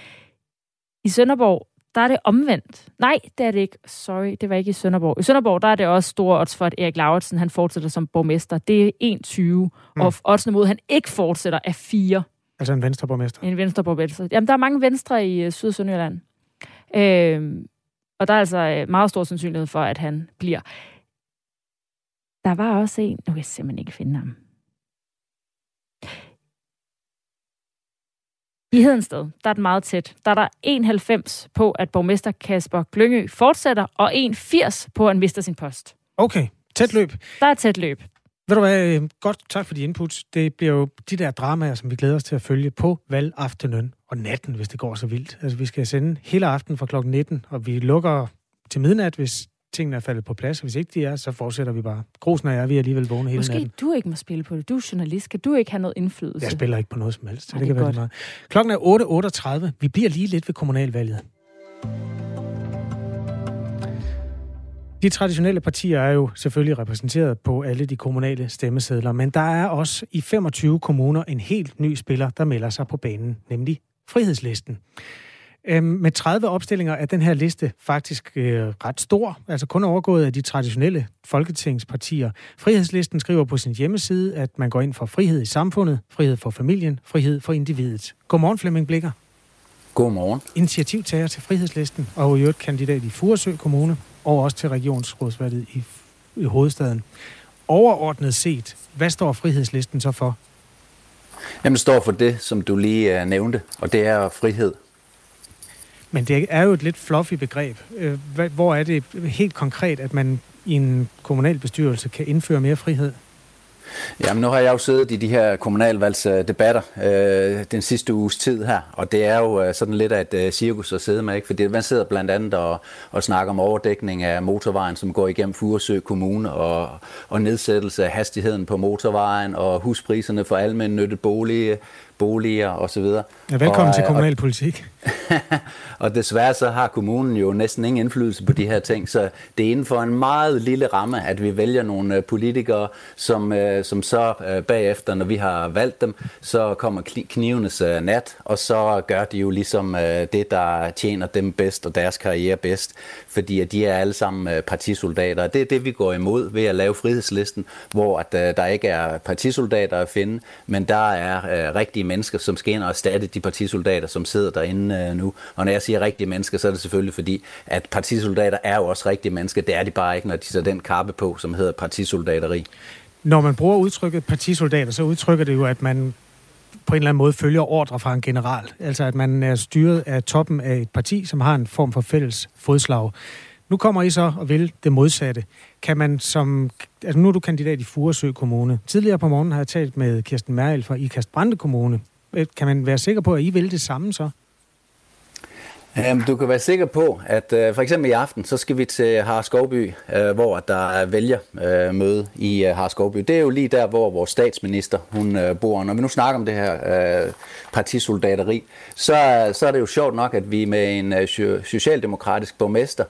I Sønderborg, der er det omvendt. Nej, det er det ikke. Sorry, det var ikke i Sønderborg. I Sønderborg, der er det også store odds for, at Erik Lauritsen, han fortsætter som borgmester. Det er 1,20, mm. og oddsene mod, han ikke fortsætter, er 4. Altså en venstreborgmester? En venstreborgmester. Jamen, der er mange venstre i uh, Syd- og Sønderjylland. Øh, og der er altså meget stor sandsynlighed for, at han bliver. Der var også en, nu kan jeg simpelthen ikke finde ham. I Hedensted, der er det meget tæt. Der er der 91 på, at borgmester Kasper Glyngø fortsætter, og 81 på, at han mister sin post. Okay, tæt løb. Der er tæt løb. Ved du hvad, godt tak for de inputs. Det bliver jo de der dramaer, som vi glæder os til at følge på valgaftenen og natten, hvis det går så vildt. Altså, vi skal sende hele aften fra klokken 19, og vi lukker til midnat, hvis tingene er faldet på plads. Hvis ikke de er, så fortsætter vi bare. Grusen og jeg, vi er alligevel vågne hele Måske natten. du ikke må spille på det. Du er journalist. Kan du ikke have noget indflydelse? Jeg spiller ikke på noget som helst. Så Ej, det, det kan er være meget. Klokken er 8.38. Vi bliver lige lidt ved kommunalvalget. De traditionelle partier er jo selvfølgelig repræsenteret på alle de kommunale stemmesedler, men der er også i 25 kommuner en helt ny spiller, der melder sig på banen, nemlig Frihedslisten. Øhm, med 30 opstillinger er den her liste faktisk øh, ret stor, altså kun overgået af de traditionelle folketingspartier. Frihedslisten skriver på sin hjemmeside, at man går ind for frihed i samfundet, frihed for familien, frihed for individet. Godmorgen Flemming Blikker. Godmorgen. Initiativtager til Frihedslisten og i øvrigt kandidat i Furesø Kommune og også til regionsrådsvalget i, i hovedstaden. Overordnet set, hvad står Frihedslisten så for? Jamen, det står for det, som du lige uh, nævnte, og det er frihed. Men det er jo et lidt fluffy begreb. Øh, hvor er det helt konkret, at man i en kommunal bestyrelse kan indføre mere frihed? Jamen, nu har jeg jo siddet i de her kommunalvalgsdebatter øh, den sidste uges tid her, og det er jo øh, sådan lidt af et øh, cirkus at sidde med, ikke? fordi man sidder blandt andet og, og snakker om overdækning af motorvejen, som går igennem Furesø Kommune, og, og nedsættelse af hastigheden på motorvejen, og huspriserne for almindeligt bolig, boliger osv. Ja, velkommen og, til kommunalpolitik. og desværre så har kommunen jo næsten ingen indflydelse på de her ting, så det er inden for en meget lille ramme, at vi vælger nogle øh, politikere, som, øh, som så øh, bagefter, når vi har valgt dem, så kommer knivenes nat, og så gør de jo ligesom det, der tjener dem bedst og deres karriere bedst, fordi at de er alle sammen partisoldater. Det er det, vi går imod ved at lave frihedslisten, hvor at, der ikke er partisoldater at finde, men der er rigtige mennesker, som skal ind og erstatte de partisoldater, som sidder derinde øh, nu. Og når jeg siger rigtige mennesker, så er det selvfølgelig fordi, at partisoldater er jo også rigtige mennesker. Det er de bare ikke, når de så den kappe på, som hedder partisoldateri. Når man bruger udtrykket partisoldater, så udtrykker det jo, at man på en eller anden måde følger ordre fra en general. Altså at man er styret af toppen af et parti, som har en form for fælles fodslag. Nu kommer I så og vil det modsatte. Kan man som... Altså nu er du kandidat i Furesø Kommune. Tidligere på morgenen har jeg talt med Kirsten Merrild fra Ikast Brande Kommune. Øh, kan man være sikker på, at I vil det samme så? Um, du kan være sikker på, at uh, for eksempel i aften, så skal vi til Harskovby, uh, øh, hvor der er vælgermøde uh, i uh, Harskovby. Det er jo lige der, hvor vores statsminister hun uh, bor. Når vi nu snakker om det her uh, partisoldateri, så, så er det jo sjovt nok, at vi med en uh, socialdemokratisk borgmester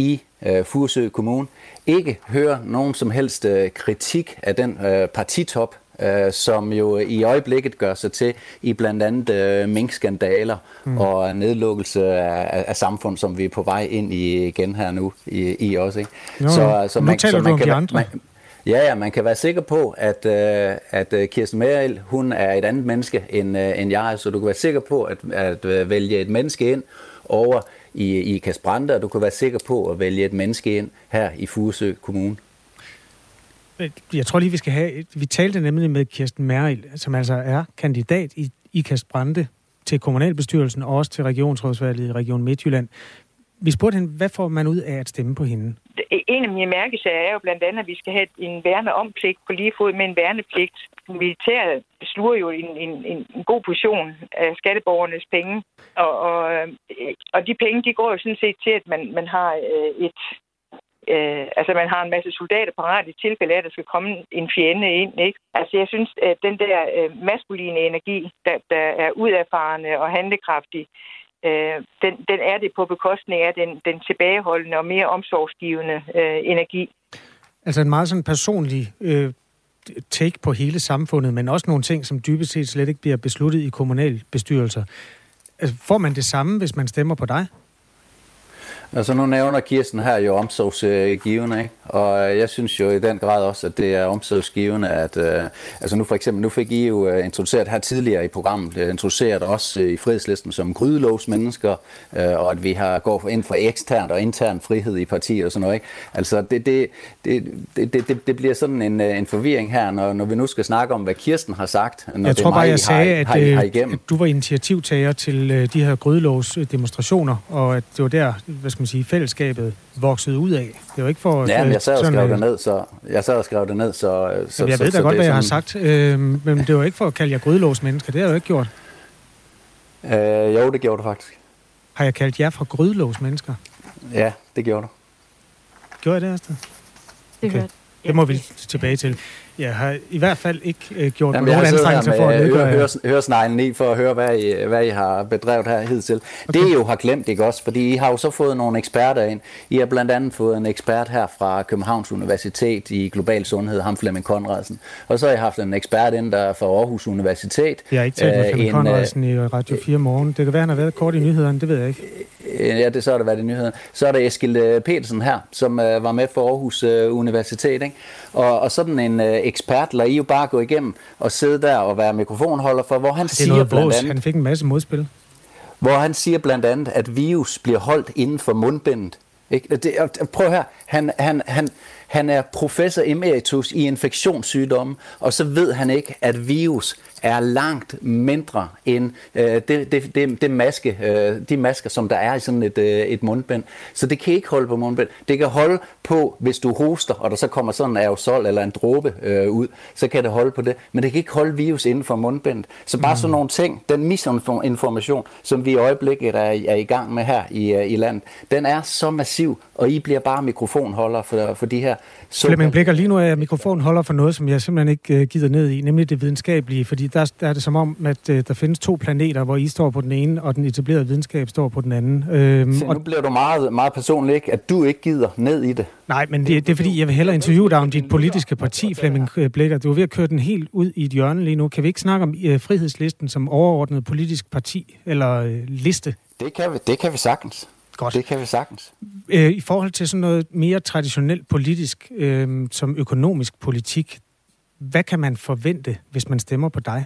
i uh, Furesø Kommune ikke hører nogen som helst uh, kritik af den uh, partitop, øh, som jo i øjeblikket gør sig til i blandt andet øh, minkskandaler mm. og nedlukkelse af, af samfund, som vi er på vej ind i igen her nu i, i os. Ikke? Jo, så, så man, taler så man du om kan, de andre. Man, Ja, ja, man kan være sikker på, at, øh, at øh, Kirsten Merrild, hun er et andet menneske end, øh, end jeg, så du kan være sikker på at, at øh, vælge et menneske ind over i, i Kasbrande, og du kan være sikker på at vælge et menneske ind her i Furesø Kommune. Jeg tror lige, vi skal have... Vi talte nemlig med Kirsten Merrild, som altså er kandidat i IKAST Brande til kommunalbestyrelsen og også til regionsrådsvalget i Region Midtjylland. Vi spurgte hende, hvad får man ud af at stemme på hende? En af mine mærkesager er jo blandt andet, at vi skal have en værne ompligt på lige fod med en værnepligt. Militæret sluger jo en, en, en god portion af skatteborgernes penge, og, og, øh, og de penge de går jo sådan set til, at man, man har øh, et, øh, altså man har en masse soldater parat i tilfælde af, at der skal komme en fjende ind. Ikke? Altså jeg synes, at den der øh, maskuline energi, der, der er uderfarende og handlekraftig, øh, den, den er det på bekostning af den, den tilbageholdende og mere omsorgsgivende øh, energi. Altså en meget sådan personlig øh, take på hele samfundet, men også nogle ting, som dybest set slet ikke bliver besluttet i kommunalbestyrelser. Altså, får man det samme, hvis man stemmer på dig? Altså nu nævner Kirsten her jo omsorgsgivende, ikke? og jeg synes jo i den grad også, at det er omsorgsgivende, at uh, altså nu for eksempel, nu fik I jo uh, introduceret her tidligere i programmet, uh, introduceret også uh, i frihedslisten som grydelåsmennesker, uh, og at vi har gået ind for ekstern og intern frihed i partiet og sådan noget. Ikke? Altså det, det, det, det, det, det bliver sådan en, en forvirring her, når, når vi nu skal snakke om, hvad Kirsten har sagt. Når jeg det tror bare, jeg sagde, har, at, har, har at du var initiativtager til de her grydelås demonstrationer, og at det var der, hvad skal man sige, fællesskabet voksede ud af. Det var ikke for... Ja, men jeg sad og skrev det ned, så... Jeg sad og skrev det ned, så... så jeg ved da så, godt, hvad jeg har sagt, øh, men det var ikke for at kalde jer grydelås mennesker. Det har jeg jo ikke gjort. Øh, jo, det gjorde du faktisk. Har jeg kaldt jer for grydelås mennesker? Ja, det gjorde du. Gjorde jeg det, Astrid? Det okay. Det må vi tilbage til. Jeg har i hvert fald ikke øh, gjort Jamen, nogen anstrengelse for at nedgøre... Høre, høre sneglen i for at høre, hvad I, hvad I har bedrevet her hidtil. Okay. Det I jo har glemt, ikke også? Fordi I har jo så fået nogle eksperter ind. I har blandt andet fået en ekspert her fra Københavns Universitet i global sundhed, ham Flemming Konradsen. Og så har I haft en ekspert ind der fra Aarhus Universitet. Jeg har ikke talt med øh, Flemming Konradsen i Radio 4 morgen. Det kan være, han har været kort i nyhederne, det ved jeg ikke. Ja, det så har det været i nyhederne. Så er der Eskild øh, Petersen her, som var med for Aarhus Universitet. Ikke? Og, og sådan en ekspert lader I jo bare gå igennem og sidde der og være mikrofonholder for, hvor han det siger blandt andet... Han fik en masse modspil. Hvor han siger blandt andet, at virus bliver holdt inden for mundbindet. Ikke? Det, prøv her. Han, han, han, han er professor emeritus i infektionssygdomme, og så ved han ikke, at virus er langt mindre end øh, det, det, det, det maske, øh, de masker, som der er i sådan et, øh, et mundbind. Så det kan ikke holde på mundbind. Det kan holde på, hvis du hoster, og der så kommer sådan en aerosol eller en dråbe øh, ud, så kan det holde på det. Men det kan ikke holde virus inden for mundbindet. Så bare mm. sådan nogle ting, den misinformation, som vi i øjeblikket er, er i gang med her i, øh, i landet, den er så massiv, og I bliver bare mikrofon mikrofonholder for, for de her... Flemming Blikker, lige nu er jeg mikrofonholder for noget, som jeg simpelthen ikke uh, gider ned i, nemlig det videnskabelige, fordi der, der er det som om, at uh, der findes to planeter, hvor I står på den ene, og den etablerede videnskab står på den anden. Øhm, Se, nu og... bliver du meget, meget personlig, ikke? At du ikke gider ned i det. Nej, men det, det er fordi, jeg vil hellere interviewe dig om dit politiske parti, Flemming Blikker. Du er ved at køre den helt ud i et hjørne lige nu. Kan vi ikke snakke om uh, frihedslisten som overordnet politisk parti eller uh, liste? Det kan vi, det kan vi sagtens. Godt. Det kan vi sagtens. Øh, I forhold til sådan noget mere traditionelt politisk, øh, som økonomisk politik, hvad kan man forvente, hvis man stemmer på dig?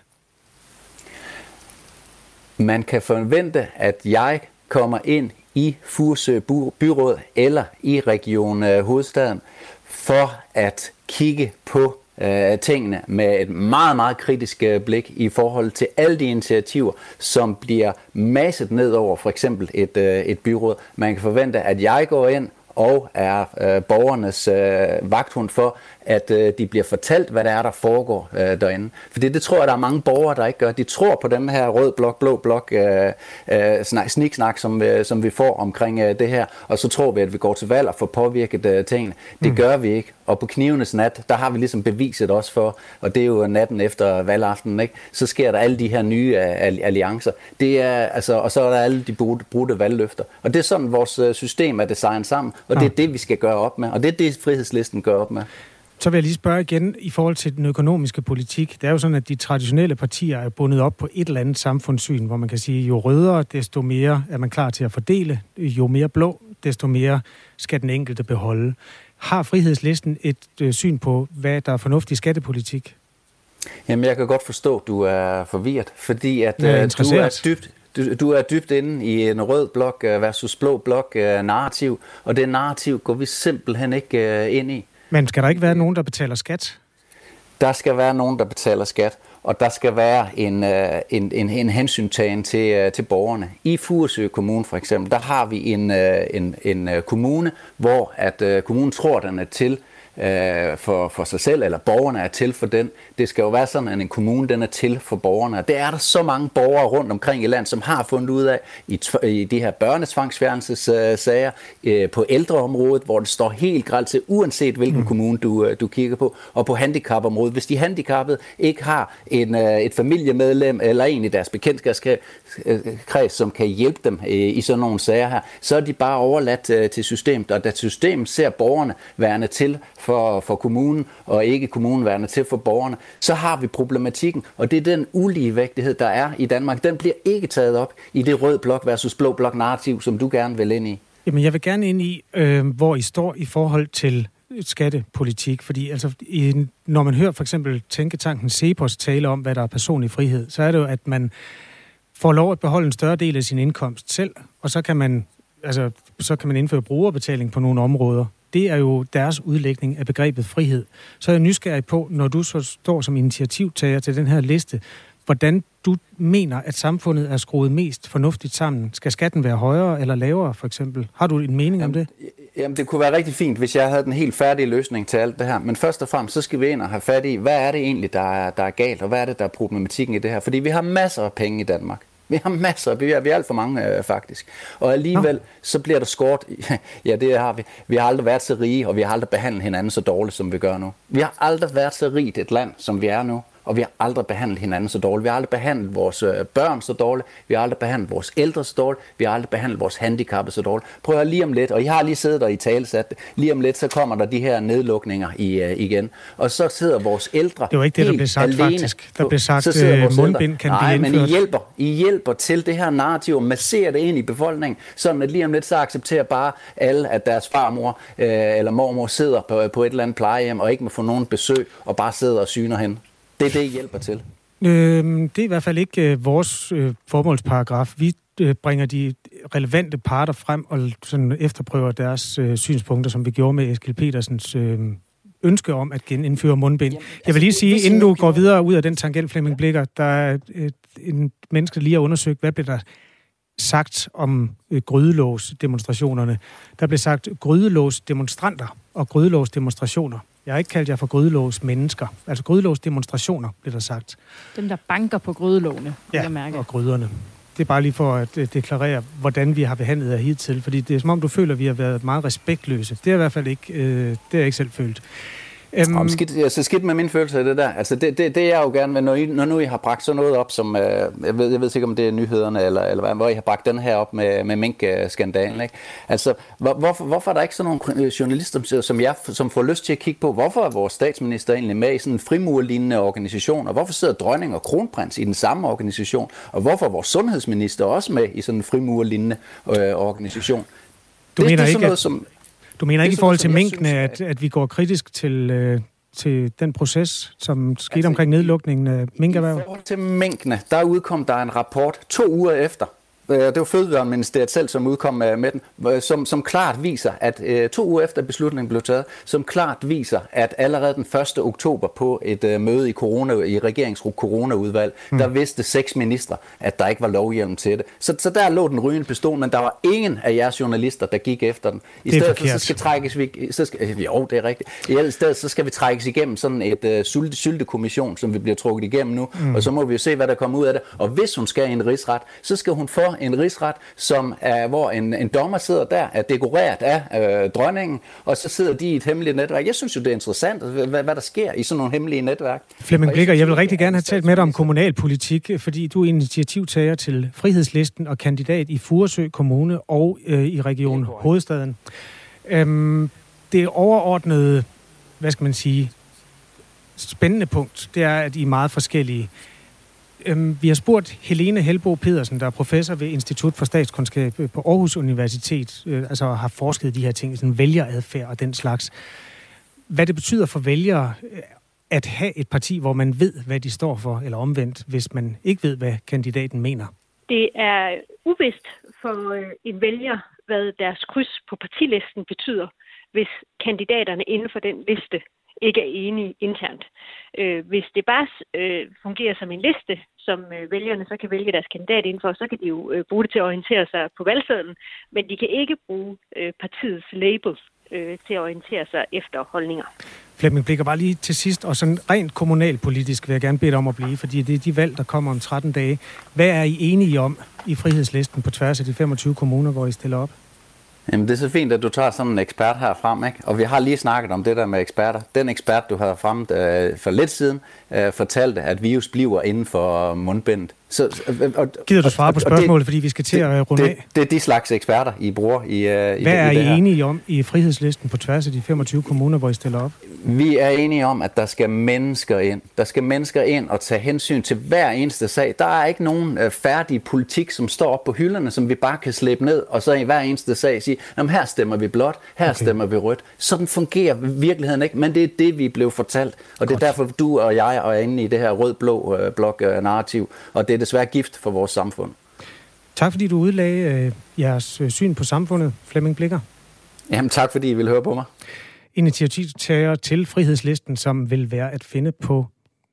Man kan forvente, at jeg kommer ind i Furesø Byråd eller i Region øh, Hovedstaden for at kigge på øh, tingene med et meget, meget kritisk øh, blik i forhold til alle de initiativer, som bliver masset ned over for eksempel et, øh, et byråd. Man kan forvente, at jeg går ind og er øh, borgernes øh, vagthund for, at øh, de bliver fortalt, hvad det er, der foregår øh, derinde. For det tror jeg, der er mange borgere, der ikke gør. De tror på den her rød blok, blå blok, øh, øh, snak, sniksnak, som, øh, som vi får omkring øh, det her, og så tror vi, at vi går til valg og får påvirket øh, tingene. Det mm. gør vi ikke. Og på knivenes nat, der har vi ligesom beviset også for, og det er jo natten efter valgaftenen, ikke? så sker der alle de her nye øh, alliancer. Det er, altså, og så er der alle de brudte valgløfter. Og det er sådan, vores øh, system er designet sammen, og det er det, vi skal gøre op med. Og det er det, frihedslisten gør op med. Så vil jeg lige spørge igen i forhold til den økonomiske politik. Det er jo sådan, at de traditionelle partier er bundet op på et eller andet samfundssyn, hvor man kan sige, jo rødere, desto mere er man klar til at fordele. Jo mere blå, desto mere skal den enkelte beholde. Har frihedslisten et øh, syn på, hvad der er fornuftig skattepolitik? Jamen, jeg kan godt forstå, at du er forvirret, fordi at øh, du er dybt du, du er dybt inde i en rød blok øh, versus blå blok øh, narrativ, og det narrativ går vi simpelthen ikke ind i. Men skal der ikke være nogen, der betaler skat? Der skal være nogen, der betaler skat, og der skal være en, øh, en, en, en hensyntagen til, øh, til borgerne. I Furesø Kommune for eksempel, der har vi en, øh, en, en kommune, hvor at kommunen tror, den er til øh, for, for sig selv, eller borgerne er til for den. Det skal jo være sådan, at en kommune den er til for borgerne. Og det er der så mange borgere rundt omkring i landet, som har fundet ud af i, i de her børnesvangsfjernelsessager øh, på ældreområdet, hvor det står helt grelt til, uanset hvilken mm. kommune du, øh, du kigger på, og på handicapområdet. Hvis de handicappede ikke har en, øh, et familiemedlem eller en i deres bekendtskabskreds, som kan hjælpe dem øh, i sådan nogle sager her, så er de bare overladt øh, til systemet, og da systemet ser borgerne værende til for, for kommunen, og ikke kommunen værende til for borgerne, så har vi problematikken, og det er den uligevægtighed, der er i Danmark. Den bliver ikke taget op i det rød blok versus blå blok narrativ, som du gerne vil ind i. Jamen, jeg vil gerne ind i, øh, hvor I står i forhold til skattepolitik, fordi altså, i, når man hører for eksempel Tænketanken Cepos tale om, hvad der er personlig frihed, så er det jo, at man får lov at beholde en større del af sin indkomst selv, og så kan man, altså, så kan man indføre brugerbetaling på nogle områder. Det er jo deres udlægning af begrebet frihed. Så er jeg nysgerrig på, når du så står som initiativtager til den her liste, hvordan du mener, at samfundet er skruet mest fornuftigt sammen. Skal skatten være højere eller lavere, for eksempel? Har du en mening jamen, om det? Jamen, det kunne være rigtig fint, hvis jeg havde den helt færdige løsning til alt det her. Men først og fremmest, så skal vi ind og have fat i, hvad er det egentlig, der er, der er galt, og hvad er det, der er problematikken i det her? Fordi vi har masser af penge i Danmark. Vi har masser, vi er, vi er alt for mange øh, faktisk. Og alligevel, så bliver der skåret, ja det har vi. Vi har aldrig været så rige, og vi har aldrig behandlet hinanden så dårligt, som vi gør nu. Vi har aldrig været så rigt et land, som vi er nu og vi har aldrig behandlet hinanden så dårligt. Vi har aldrig behandlet vores øh, børn så dårligt. Vi har aldrig behandlet vores ældre så dårligt. Vi har aldrig behandlet vores handicappede så dårligt. Prøv at lige om lidt, og I har lige siddet der i talesat, lige om lidt, så kommer der de her nedlukninger i, uh, igen. Og så sidder vores ældre Det var ikke det, der blev sagt alene. faktisk. Der blev sagt, at mundbind kan Nej, blive indført. men I hjælper, I hjælper til det her narrativ, og masserer det ind i befolkningen, sådan at lige om lidt, så accepterer bare alle, at deres farmor øh, eller mormor sidder på, på et eller andet plejehjem, og ikke må få nogen besøg, og bare sidder og syner hen. Det er det, I hjælper til? Øh, det er i hvert fald ikke øh, vores øh, formålsparagraf. Vi øh, bringer de relevante parter frem og sådan efterprøver deres øh, synspunkter, som vi gjorde med Eskild Petersens øh, ønske om at genindføre mundbind. Jamen, altså, jeg vil lige sige, inden du går videre ud af den tangent, Flemming Blikker, der er et, en menneske, der lige har undersøgt, hvad blev der sagt om øh, grydelås-demonstrationerne. Der blev sagt grydelås-demonstranter og grydelås-demonstrationer. Jeg har ikke kaldt jer for grydelås mennesker. Altså grydelås demonstrationer, bliver der sagt. Dem, der banker på grydelåne. Ja, og gryderne. Det er bare lige for at øh, deklarere, hvordan vi har behandlet jer hidtil, fordi det er som om, du føler, at vi har været meget respektløse. Det er i hvert fald ikke, øh, det har jeg ikke selv følt. Um, Om skidt, altså skidt med min følelse af det der. Altså det, det, det jeg jo gerne vil, når, I, når nu I har bragt sådan noget op, som, øh, jeg, ved, jeg ved ikke om det er nyhederne, eller, eller hvad, hvor I har bragt den her op med, med mink-skandalen. Ikke? Altså, hvor, hvorfor, hvorfor er der ikke sådan nogle journalister som jeg, som får lyst til at kigge på, hvorfor er vores statsminister egentlig med i sådan en frimurlignende organisation, og hvorfor sidder dronning og kronprins i den samme organisation, og hvorfor er vores sundhedsminister også med i sådan en frimurlignende øh, organisation? Du det, mener det er ikke, noget, som, du mener ikke i forhold til minkene, at, at vi går kritisk til, øh, til den proces, som skete altså, omkring nedlukningen af minkerhvervet? I forhold til minkene, der udkom der en rapport to uger efter, det var Fødevareministeriet selv, som udkom med den, som, som klart viser, at øh, to uger efter beslutningen blev taget, som klart viser, at allerede den 1. oktober på et møde i, corona, i regeringens coronaudvalg, mm. der vidste seks ministre, at der ikke var lovhjelm til det. Så, så der lå den rygende pistol, men der var ingen af jeres journalister, der gik efter den. I det stedet for, så skal trækkes vi, så skal, jo, det er rigtigt. I stedet så skal vi trækkes igennem sådan et uh, sylte, syltekommission, som vi bliver trukket igennem nu, mm. og så må vi jo se, hvad der kommer ud af det. Og hvis hun skal i en rigsret, så skal hun en rigsret, som er, hvor en, en dommer sidder der, er dekoreret af øh, dronningen, og så sidder de i et hemmeligt netværk. Jeg synes jo, det er interessant, hvad, hvad der sker i sådan nogle hemmelige netværk. Flemming Blikker, jeg vil rigtig gerne have talt med dig om kommunalpolitik, fordi du er initiativtager til Frihedslisten og kandidat i Furesø Kommune og øh, i Region Hovedstaden. Øhm, det overordnede, hvad skal man sige, spændende punkt, det er, at I er meget forskellige. Øhm, vi har spurgt Helene Helbo Pedersen, der er professor ved Institut for Statskundskab øh, på Aarhus Universitet, øh, altså har forsket de her ting, sådan vælgeradfærd og den slags. Hvad det betyder for vælgere øh, at have et parti, hvor man ved, hvad de står for, eller omvendt, hvis man ikke ved, hvad kandidaten mener? Det er uvist for en vælger, hvad deres kryds på partilisten betyder, hvis kandidaterne inden for den liste ikke er enige internt. Øh, hvis det bare øh, fungerer som en liste, som øh, vælgerne så kan vælge deres kandidat indenfor, så kan de jo øh, bruge det til at orientere sig på valgsedlen, men de kan ikke bruge øh, partiets label øh, til at orientere sig efter holdninger. Flemming Blikker, bare lige til sidst, og sådan rent kommunalpolitisk vil jeg gerne bede dig om at blive, fordi det er de valg, der kommer om 13 dage. Hvad er I enige om i frihedslisten på tværs af de 25 kommuner, hvor I stiller op? Jamen, det er så fint, at du tager sådan en ekspert her frem, ikke? Og vi har lige snakket om det der med eksperter. Den ekspert, du havde frem øh, for lidt siden, øh, fortalte, at virus bliver inden for mundbindet. Så, øh, og, Gider du svare på spørgsmålet, det, fordi vi skal til det, at runde det, af? Det er de slags eksperter, I bruger i, uh, i Hvad det, er i I enige om i frihedslisten på tværs af de 25 kommuner, hvor I stiller op? Vi er enige om, at der skal mennesker ind. Der skal mennesker ind og tage hensyn til hver eneste sag. Der er ikke nogen uh, færdig politik, som står op på hylderne, som vi bare kan slæbe ned, og så i hver eneste sag sige, her stemmer vi blot, her okay. stemmer vi rødt. Sådan fungerer virkeligheden ikke, men det er det, vi blev fortalt. Og Godt. det er derfor, du og jeg er inde i det her rød-blå uh, blok-narrativ, og det desværre gift for vores samfund. Tak fordi du udlagde øh, jeres øh, syn på samfundet, Flemming Blikker. Jamen tak fordi I vil høre på mig. Initiativtager til Frihedslisten, som vil være at finde på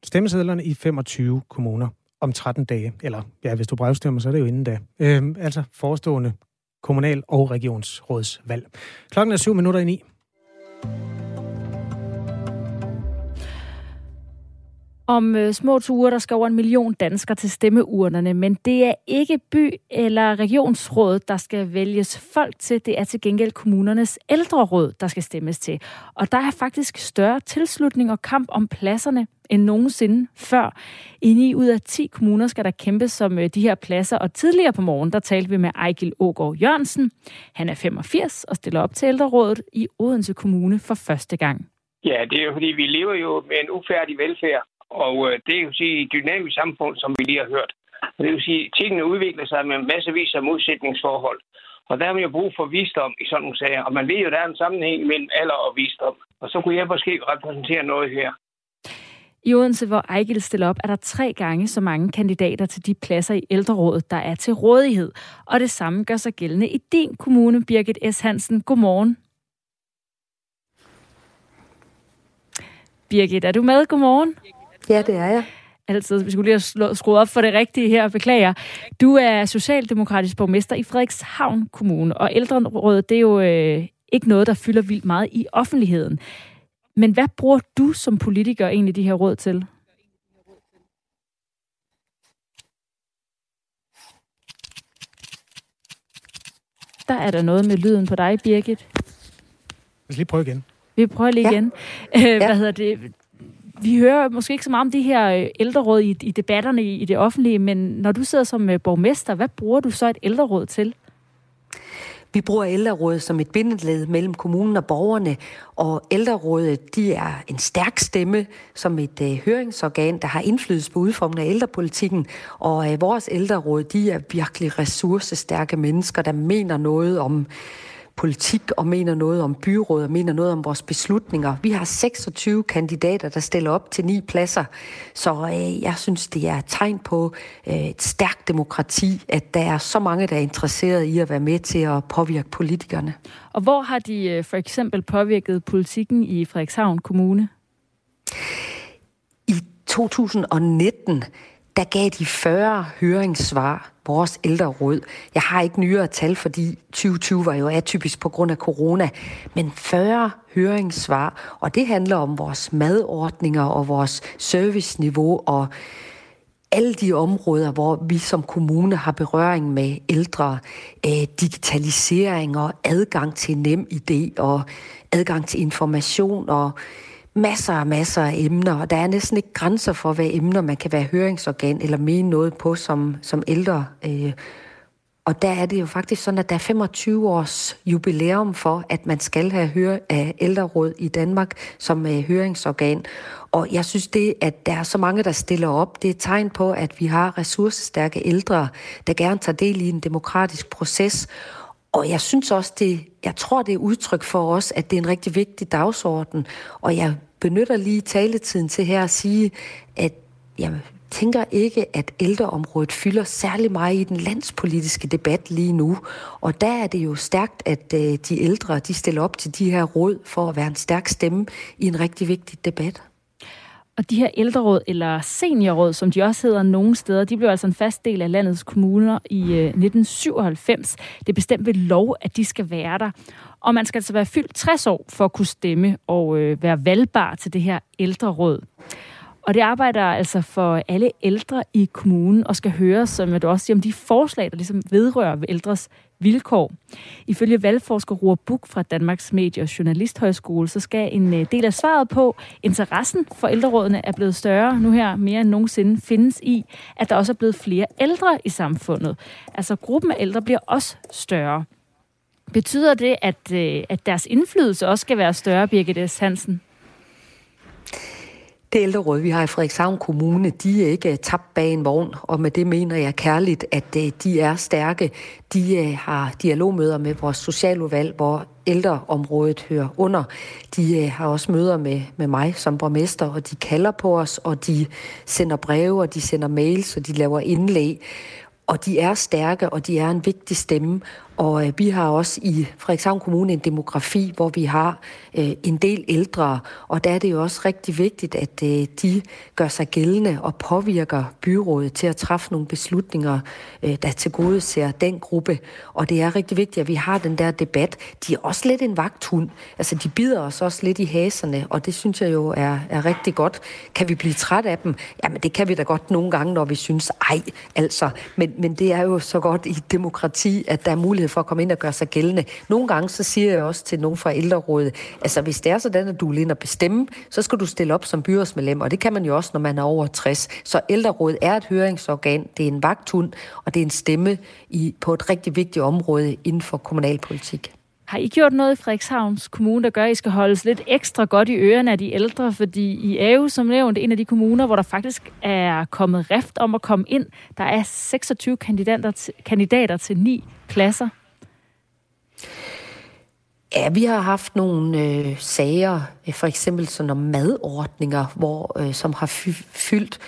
stemmesedlerne i 25 kommuner om 13 dage. Eller ja, hvis du brevstemmer, så er det jo inden da. Øh, altså forestående kommunal- og regionsrådsvalg. Klokken er syv minutter i ni. Om øh, små ture, der skal over en million danskere til stemmeurnerne, men det er ikke by- eller regionsråd, der skal vælges folk til. Det er til gengæld kommunernes ældreråd, der skal stemmes til. Og der er faktisk større tilslutning og kamp om pladserne end nogensinde før. I 9 ud af 10 kommuner skal der kæmpes om øh, de her pladser, og tidligere på morgen, der talte vi med Ejgil Ågaard Jørgensen. Han er 85 og stiller op til ældrerådet i Odense Kommune for første gang. Ja, det er jo fordi, vi lever jo med en ufærdig velfærd, og øh, det er jo sige et dynamisk samfund, som vi lige har hørt. Og det vil sige, at tingene udvikler sig med massevis af modsætningsforhold. Og der har man jo brug for visdom i sådan nogle sager. Og man ved jo, at der er en sammenhæng mellem alder og visdom. Og så kunne jeg måske repræsentere noget her. I Odense, hvor Ejgil stiller op, er der tre gange så mange kandidater til de pladser i ældrerådet, der er til rådighed. Og det samme gør sig gældende i din kommune, Birgit S. Hansen. Godmorgen. Birgit, er du med? Godmorgen. Ja, det er jeg. Altid. Vi skulle lige have skruet op for det rigtige her, beklager. Du er socialdemokratisk borgmester i Frederikshavn Kommune, og ældrerådet, det er jo øh, ikke noget, der fylder vildt meget i offentligheden. Men hvad bruger du som politiker egentlig de her råd til? Der er der noget med lyden på dig, Birgit. Lad os lige prøve igen. Vi prøver lige ja. igen. Øh, ja. Hvad hedder det? Vi hører måske ikke så meget om det her øh, ældreråd i, i debatterne i, i det offentlige, men når du sidder som øh, borgmester, hvad bruger du så et ældreråd til? Vi bruger ældrerådet som et bindeled mellem kommunen og borgerne, og ældrerådet de er en stærk stemme som et øh, høringsorgan, der har indflydelse på udformningen af ældrepolitikken. Og øh, vores ældreråd de er virkelig ressourcestærke mennesker, der mener noget om politik og mener noget om byrådet og mener noget om vores beslutninger. Vi har 26 kandidater, der stiller op til ni pladser, så øh, jeg synes, det er et tegn på øh, et stærkt demokrati, at der er så mange, der er interesseret i at være med til at påvirke politikerne. Og hvor har de øh, for eksempel påvirket politikken i Frederikshavn Kommune? I 2019 der gav de 40 høringssvar, vores ældreråd. Jeg har ikke nyere tal, fordi 2020 var jo atypisk på grund af corona, men 40 høringssvar, og det handler om vores madordninger og vores serviceniveau og alle de områder, hvor vi som kommune har berøring med ældre, øh, digitalisering og adgang til nem idé og adgang til information og masser og masser af emner, og der er næsten ikke grænser for, hvad emner man kan være høringsorgan eller mene noget på som, som ældre. Øh, og der er det jo faktisk sådan, at der er 25 års jubilæum for, at man skal have høre af øh, ældreråd i Danmark som øh, høringsorgan. Og jeg synes det, at der er så mange, der stiller op, det er et tegn på, at vi har ressourcestærke ældre, der gerne tager del i en demokratisk proces. Og jeg synes også, det, jeg tror, det er udtryk for os, at det er en rigtig vigtig dagsorden. Og jeg benytter lige taletiden til her at sige, at jeg tænker ikke, at ældreområdet fylder særlig meget i den landspolitiske debat lige nu. Og der er det jo stærkt, at øh, de ældre de stiller op til de her råd for at være en stærk stemme i en rigtig vigtig debat. Og de her ældreråd, eller seniorråd, som de også hedder nogle steder, de blev altså en fast del af landets kommuner i øh, 1997. Det er bestemt ved lov, at de skal være der. Og man skal altså være fyldt 60 år for at kunne stemme og øh, være valgbar til det her ældreråd. Og det arbejder altså for alle ældre i kommunen og skal høre, som du også siger, om de forslag, der ligesom vedrører ældres vilkår. Ifølge valgforsker Roar Buk fra Danmarks Medie- og Journalisthøjskole, så skal en øh, del af svaret på, interessen for ældrerådene er blevet større nu her mere end nogensinde findes i, at der også er blevet flere ældre i samfundet. Altså gruppen af ældre bliver også større. Betyder det, at, øh, at deres indflydelse også skal være større, Birgit S. Hansen? Det ældreråd, vi har i Frederikshavn Kommune, de er ikke øh, tabt bag en vogn, og med det mener jeg kærligt, at øh, de er stærke. De øh, har dialogmøder med vores socialudvalg, hvor ældreområdet hører under. De har også møder med, med mig som borgmester, og de kalder på os, og de sender breve, og de sender mails, og de laver indlæg. Og de er stærke, og de er en vigtig stemme. Og øh, vi har også i Frederikshavn Kommune en demografi, hvor vi har øh, en del ældre, og der er det jo også rigtig vigtigt, at øh, de gør sig gældende og påvirker byrådet til at træffe nogle beslutninger, øh, der til gode ser den gruppe. Og det er rigtig vigtigt, at vi har den der debat. De er også lidt en vagthund. Altså, de bider os også lidt i haserne, og det synes jeg jo er, er rigtig godt. Kan vi blive træt af dem? Jamen, det kan vi da godt nogle gange, når vi synes, ej, altså. Men, men det er jo så godt i demokrati, at der er mulighed for at komme ind og gøre sig gældende. Nogle gange så siger jeg også til nogen fra ældrerådet, altså hvis det er sådan, at du vil ind og bestemme, så skal du stille op som byrådsmedlem, og det kan man jo også, når man er over 60. Så ældrerådet er et høringsorgan, det er en vagthund, og det er en stemme i, på et rigtig vigtigt område inden for kommunalpolitik. Har I gjort noget i Frederikshavns Kommune, der gør, at I skal holdes lidt ekstra godt i ørerne af de ældre? Fordi I er jo som nævnt en af de kommuner, hvor der faktisk er kommet rift om at komme ind. Der er 26 kandidater til, kandidater til ni pladser. Ja, vi har haft nogle øh, sager, øh, for eksempel sådan om madordninger, hvor, øh, som har fyldt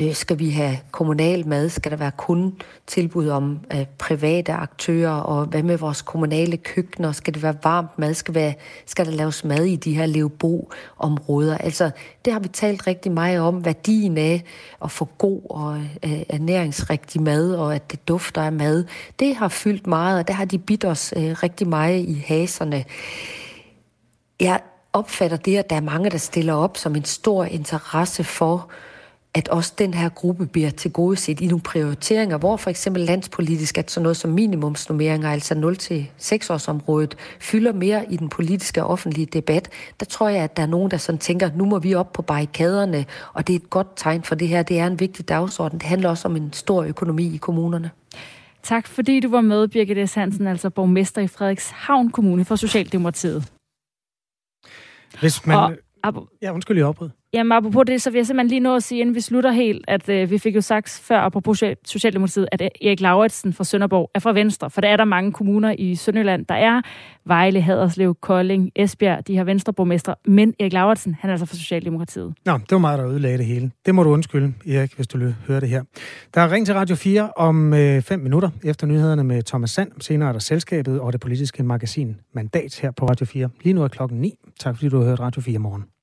Øh, skal vi have kommunal mad? Skal der være kun tilbud om øh, private aktører? Og hvad med vores kommunale køkkener? Skal det være varmt mad? Skal, være, skal der laves mad i de her levebo-områder? Altså, det har vi talt rigtig meget om. Værdien af at få god og øh, ernæringsrigtig mad, og at det dufter af mad. Det har fyldt meget, og der har de bidt os øh, rigtig meget i haserne. Jeg opfatter det, at der er mange, der stiller op som en stor interesse for at også den her gruppe bliver tilgodeset i nogle prioriteringer, hvor for eksempel landspolitisk, at sådan noget som minimumsnummeringer, altså 0-6 års området, fylder mere i den politiske og offentlige debat. Der tror jeg, at der er nogen, der sådan tænker, nu må vi op på barrikaderne, og det er et godt tegn for det her. Det er en vigtig dagsorden. Det handler også om en stor økonomi i kommunerne. Tak fordi du var med, Birgit S. Hansen, altså borgmester i Frederikshavn Kommune for Socialdemokratiet. Hvis man... Og, ja, undskyld, jeg opbrud. Jamen, apropos det, så vil jeg simpelthen lige nå at sige, inden vi slutter helt, at øh, vi fik jo sagt før, apropos Socialdemokratiet, at Erik Lauritsen fra Sønderborg er fra Venstre, for der er der mange kommuner i Sønderjylland, der er Vejle, Haderslev, Kolding, Esbjerg, de har Venstreborgmestre, men Erik Lauritsen, han er altså fra Socialdemokratiet. Nå, det var mig, der ødelagde det hele. Det må du undskylde, Erik, hvis du hører det her. Der er ring til Radio 4 om 5 øh, minutter efter nyhederne med Thomas Sand. Senere er der selskabet og det politiske magasin Mandat her på Radio 4. Lige nu er klokken 9. Tak fordi du har hørt Radio 4 morgen.